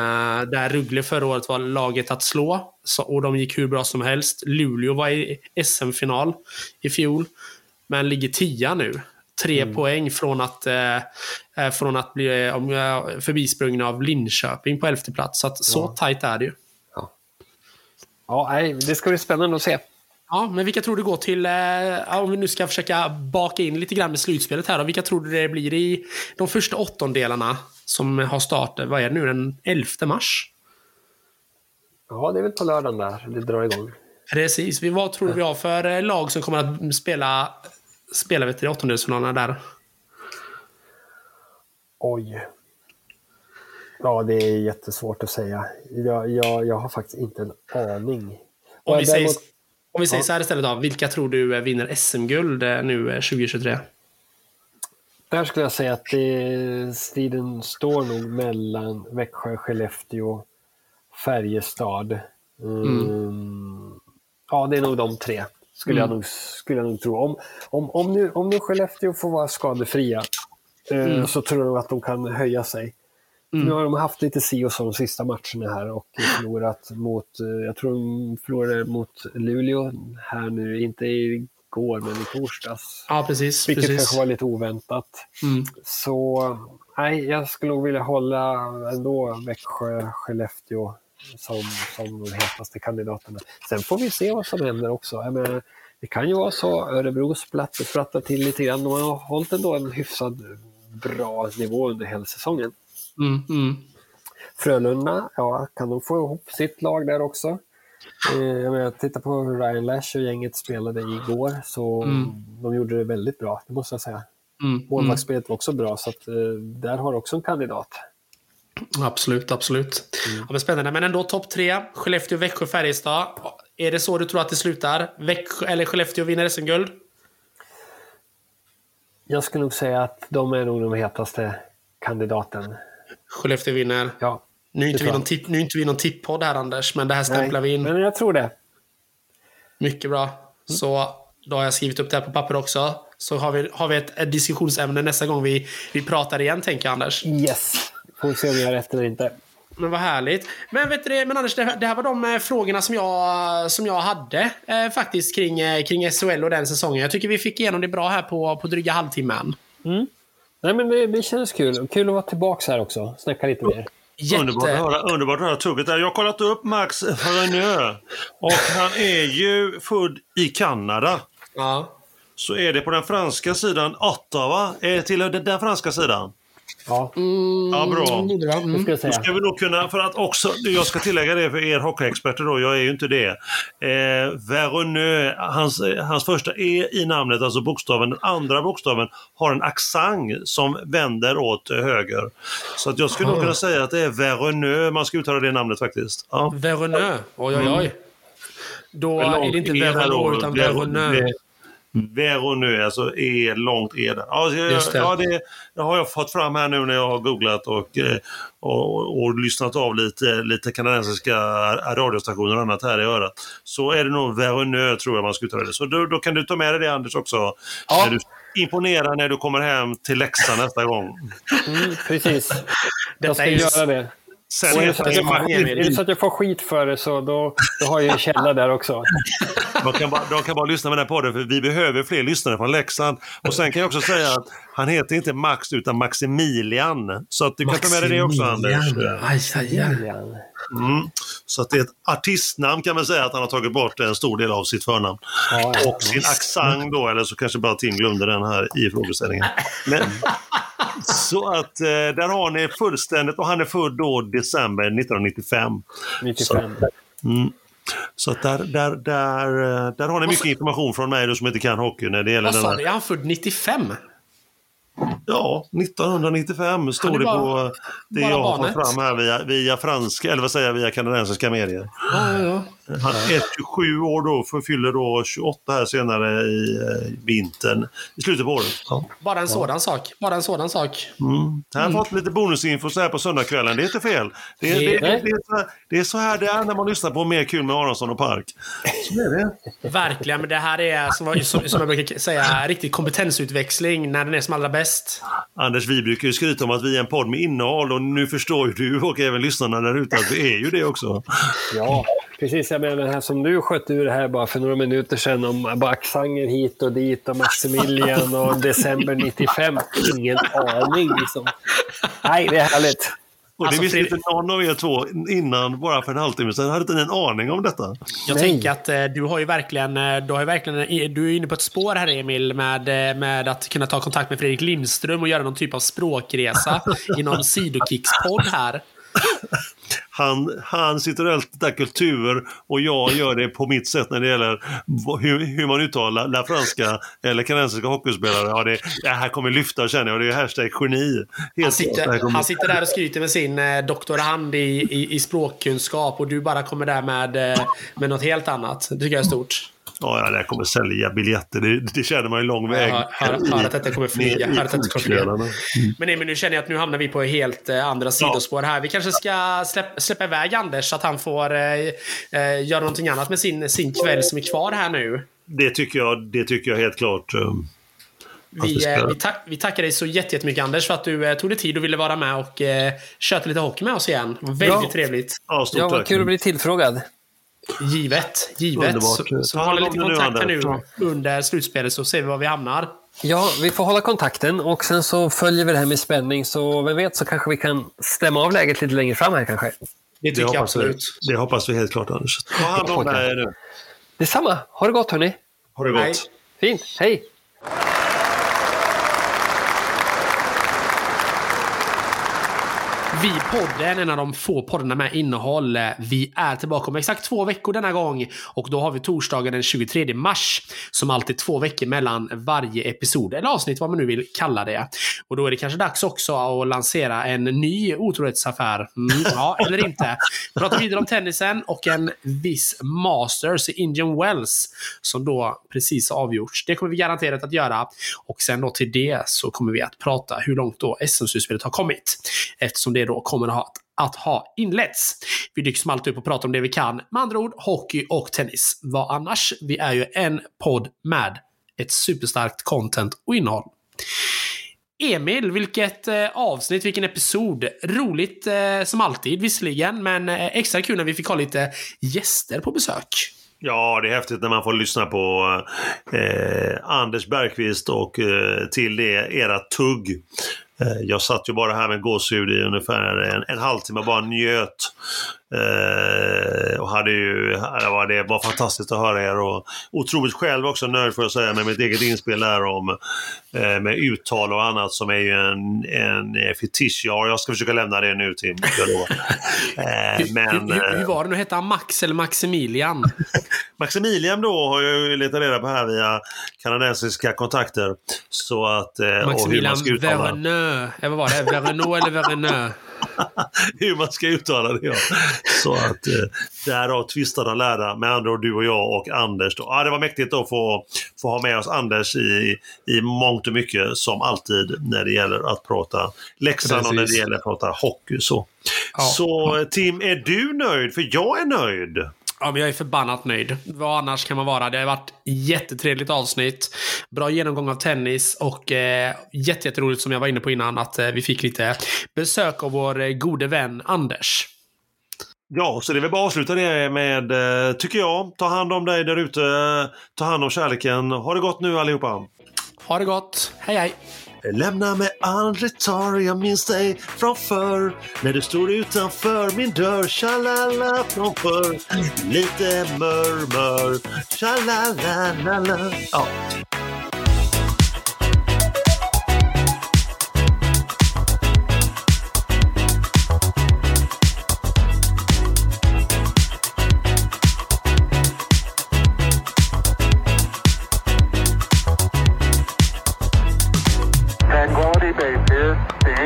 där Rögle förra året var laget att slå. Så, och de gick hur bra som helst. Luleå var i SM-final i fjol. Men ligger tia nu. Tre Mm. poäng från att, eh, eh, från att bli eh, om, eh, förbisprungna av Linköping på elfte plats. Så, att, så Ja. tajt är det ju. ja nej, det ska bli spännande att se. Ja, men vilka tror du går till, eh, om vi nu ska försöka baka in lite grann med slutspelet här då, Vilka tror du det blir i de första åttondelarna som har start, vad är det nu, den 11 mars? Ja, det är väl på lördagen där det drar igång. Precis. Vad tror du vi har för eh, lag som kommer att spela, spela vet du, i åttondelsfinalerna där? Oj. Ja, det är jättesvårt att säga. Jag, jag, jag har faktiskt inte en aning. Om vi säger, däremot- om vi säger så här istället då. Vilka tror du eh, vinner SM-guld eh, nu eh, 2023? Där skulle jag säga att det, striden står nog mellan Växjö, Skellefteå, Färjestad. Mm. Ja, det är nog de tre, skulle, jag, Mm. nog, skulle jag nog tro. Om, om, om, nu, om nu Skellefteå får vara skadefria eh, Mm. så tror jag att de kan höja sig. Nu har de haft lite si och så de sista matcherna här och förlorat mot, eh, jag tror de förlorade mot Luleå här nu, inte i igår, men i torsdags. Ja, precis. Vilket precis. kanske var lite oväntat. Mm. Så nej, jag skulle nog vilja hålla ändå Växjö, Skellefteå som, som de hetaste kandidaterna. Sen får vi se vad som händer också. Jag menar, det kan ju vara så Örebro splattar, splattar till lite grann. De har hållit ändå en hyfsad bra nivå under hela säsongen. Mm, mm. Frölunda, ja, kan de få ihop sitt lag där också? Eh, Jag menar, titta på hur Ryan Lash och gänget spelade igår, så Mm. de gjorde det väldigt bra, det måste jag säga. Mm, mm. Målvaktsspelet var också bra, så att, eh, där har också en kandidat. Absolut, absolut. Ja, men spännande. Men ändå topp tre. Skellefteå, Växjö, Färjestad. Är det så du tror att det slutar? Växjö, eller Skellefteå vinner SM-guld? Jag skulle nog säga att de är nog de hetaste kandidaten. Skellefteå vinner. Ja, Nu är inte vi någon, tipp, nu inte vi någon tippodd här Anders, men det här stämplar vi in. men jag tror det. Mycket bra. Så då har jag skrivit upp det här på papper också. Så har vi, har vi ett, ett diskussionsämne nästa gång vi, vi pratar igen, tänker jag Anders. Yes! Får vi se om jag har rätt eller inte. Men vad härligt. Men vet du det, men Anders, det, här- det här var de eh, frågorna som jag, som jag hade eh, faktiskt kring, eh, kring SHL och den säsongen. Jag tycker vi fick igenom det bra här på, på dryga halvtimmen. Nej, men det, det känns kul. Kul att vara tillbaka här också. Snacka lite mer. Underbart att Jätte... höra, underbart att höra tugget där. Jag har kollat upp Max Reneux och han är ju född i Kanada. Ja. Så är det på den franska sidan Ottawa, är till den franska sidan. Ja, Ja, bra. Mm, det var- det mm. ska jag Då säga. ska vi nog kunna, för att också, jag ska tillägga det för er hockeyexperter då, jag är ju inte det. Eh, Veroneux, hans, hans första E i namnet, alltså bokstaven, den andra bokstaven har en accent som vänder åt höger. Så att jag skulle nog kunna säga att det är Veroneux man ska uttala det namnet faktiskt. Ja. Veroneux. Oj, oj, oj. Då är det inte E där då, Veroneux, alltså E, långt E där. Ja, det. ja det, det har jag fått fram här nu när jag har googlat och, eh, och, och lyssnat av lite, lite kanadensiska radiostationer och annat här i örat. Så är det nog Veroneux tror jag man ska uttala det. Så då, då kan du ta med dig det Anders också. Ja. När du imponerar när du kommer hem till Leksand nästa gång. Mm, precis. Jag ska göra det. Sen Och är det, så att jag får, så att jag får skit för det så då, då har jag en källa där också. De kan, bara, de kan bara lyssna med den här podden för vi behöver fler lyssnare från Leksand. Och sen kan jag också säga att han heter inte Max utan Maximilian. Så att du kan ta med dig det också Anders. Maximilian. Mm. Så att det är ett artistnamn kan man säga att han har tagit bort en stor del av sitt förnamn. Ja, ja. Och sin accent då, eller så kanske bara Tim glömde den här i frågeställningen. Men, så att eh, där har ni fullständigt, och han är född då december 1995. 95. Mm. Så att där, där, där, eh, där har ni mycket information från mig då, som inte kan hockey när det gäller Vad du? Är han född 95? Ja, 1995 står är det bara- på det jag har fått fram här via, via franska, eller vad säger jag, via kanadensiska medier. Ja, ja, ja. Han är 27 år då, för fyller då 28 här senare i eh, vintern, i slutet på året. Ja. Bara en sådan sak. Bara en sådan sak. Mm. Jag har fått lite bonusinfo så här på söndagskvällen, det är inte fel. Det är, det, det, det, är så här, det är så här det är när man lyssnar på Mer kul med Aronsson och Park. Så är det. Verkligen, men det här är som, som, som jag brukar säga, riktig kompetensutväxling när den är som allra bäst. Anders, vi brukar ju skryta om att vi är en podd med innehåll och nu förstår ju du och även lyssnarna där ute att vi är ju det också. Ja, precis. Jag menar det här som du sköt ur det här bara för några minuter sedan om accenter hit och dit och Maximilian och december 95. Ingen aning liksom. Nej, det är härligt. Och det Alltså, visste inte någon av er två innan, bara för en halvtimme sedan. hade inte en aning om detta. Jag Nej. tänker att eh, du har ju verkligen, eh, du har ju verkligen, du är inne på ett spår här Emil med, eh, med att kunna ta kontakt med Fredrik Lindström och göra någon typ av språkresa i någon sidokicks-podd här. Han, han sitter och ältar kultur och jag gör det på mitt sätt när det gäller hur, hur man uttalar la franska eller kanadensiska hockeyspelare. Ja, det, det här kommer lyfta känner jag. Det är hashtag geni. Han sitter, kommer- han sitter där och skryter med sin eh, doktorand i, i, i språkkunskap och du bara kommer där med, eh, med något helt annat. Det tycker jag är stort. Ja, ja, det här kommer sälja biljetter. Det, det känner man ju lång väg. hör- hör- att detta kommer flyga. ner i Hör att detta kommer flyga. fotknölarna. Men nu känner jag att nu hamnar vi på helt eh, andra sidospår här. Vi kanske ska släpp, släppa iväg Anders så att han får eh, eh, göra någonting annat med sin, sin kväll som är kvar här nu. Det tycker jag, det tycker jag helt klart. att Vi, vi, tack, vi tackar dig så jätte- jättemycket Anders för att du eh, tog dig tid och ville vara med och eh, köta lite hockey med oss igen. Väldigt Ja. trevligt. Ja, stort Ja, tack. kul att bli tillfrågad. Givet. Givet. Underbart. Så, så håller lite det nu, kontakt här nu Anders. under slutspelet så ser vi var vi hamnar. Ja, vi får hålla kontakten och sen så följer vi det här med spänning. Så vem vet så kanske vi kan stämma av läget lite längre fram här kanske. Det Det tycker jag hoppas, vi, absolut. det hoppas vi helt klart Anders. Ta hand om dig nu. Detsamma. Ha det gott hörni. Ha det gott. Nej. Fint. Hej! Vi podden, en av de få poddarna med innehåll. Vi är tillbaka om exakt två veckor denna gång. Och då har vi torsdagen den 23 mars. Som alltid två veckor mellan varje episod. Eller avsnitt, vad man nu vill kalla det. Och då är det kanske dags också att lansera en ny otrohetsaffär. Mm, ja, eller inte. Vi pratar vidare om tennisen och en viss Masters i Indian Wells. Som då precis har avgjorts. Det kommer vi garanterat att göra. Och sen då till det så kommer vi att prata hur långt då SM-slutspelet har kommit. Eftersom det då kommer att ha, att ha inletts. Vi dyker som alltid upp och pratar om det vi kan. Med andra ord, hockey och tennis. Vad annars? Vi är ju en podd med ett superstarkt content och innehåll. Emil, vilket eh, avsnitt, vilken episod. Roligt eh, som alltid visserligen, men eh, extra kul när vi fick ha lite gäster på besök. Ja, det är häftigt när man får lyssna på eh, Anders Bergqvist och eh, till det era tugg. Eh, jag satt ju bara här med gåshud i ungefär en, en halvtimme och bara njöt. Eh, och hade ju, det var, det var fantastiskt att höra er och otroligt själv också nöjd får jag säga med mitt eget inspel där om eh, med uttal och annat som är ju en, en fetisch. Ja, jag ska försöka lämna det nu Tim. Eh, men, hur, hur, eh, hur var det nu? Hette han Max eller Maximilian? Maximilian då har jag letat reda på här via kanadensiska kontakter. Så att, eh, och hur Maximilian Verneux. Eh, vad var det? Verneux eller Verneux? hur man ska uttala det. Ja. Så att eh, därav tvistarna lärda med andra ord du och jag och Anders. Då. Ja, det var mäktigt att få, få ha med oss Anders i, i mångt och mycket som alltid när det gäller att prata Leksand och när det gäller att prata hockey. Så, Ja. så eh, Tim, är du nöjd? För jag är nöjd. Ja, men jag är förbannat nöjd. Vad annars kan man vara? Det har varit jättetrevligt avsnitt. Bra genomgång av tennis och eh, jätte, jätteroligt som jag var inne på innan att eh, vi fick lite besök av vår eh, gode vän Anders. Ja, så det är väl bara att avsluta det med, eh, tycker jag, ta hand om dig där ute, ta hand om kärleken. Ha det gott nu allihopa! Ha det gott. Hej, hej. Lämna mig aldrig tar, jag minns dig från förr När du stod utanför min dörr, tjalala från förr Lite murmur, tjalala Ja,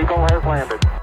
Eagle has landed.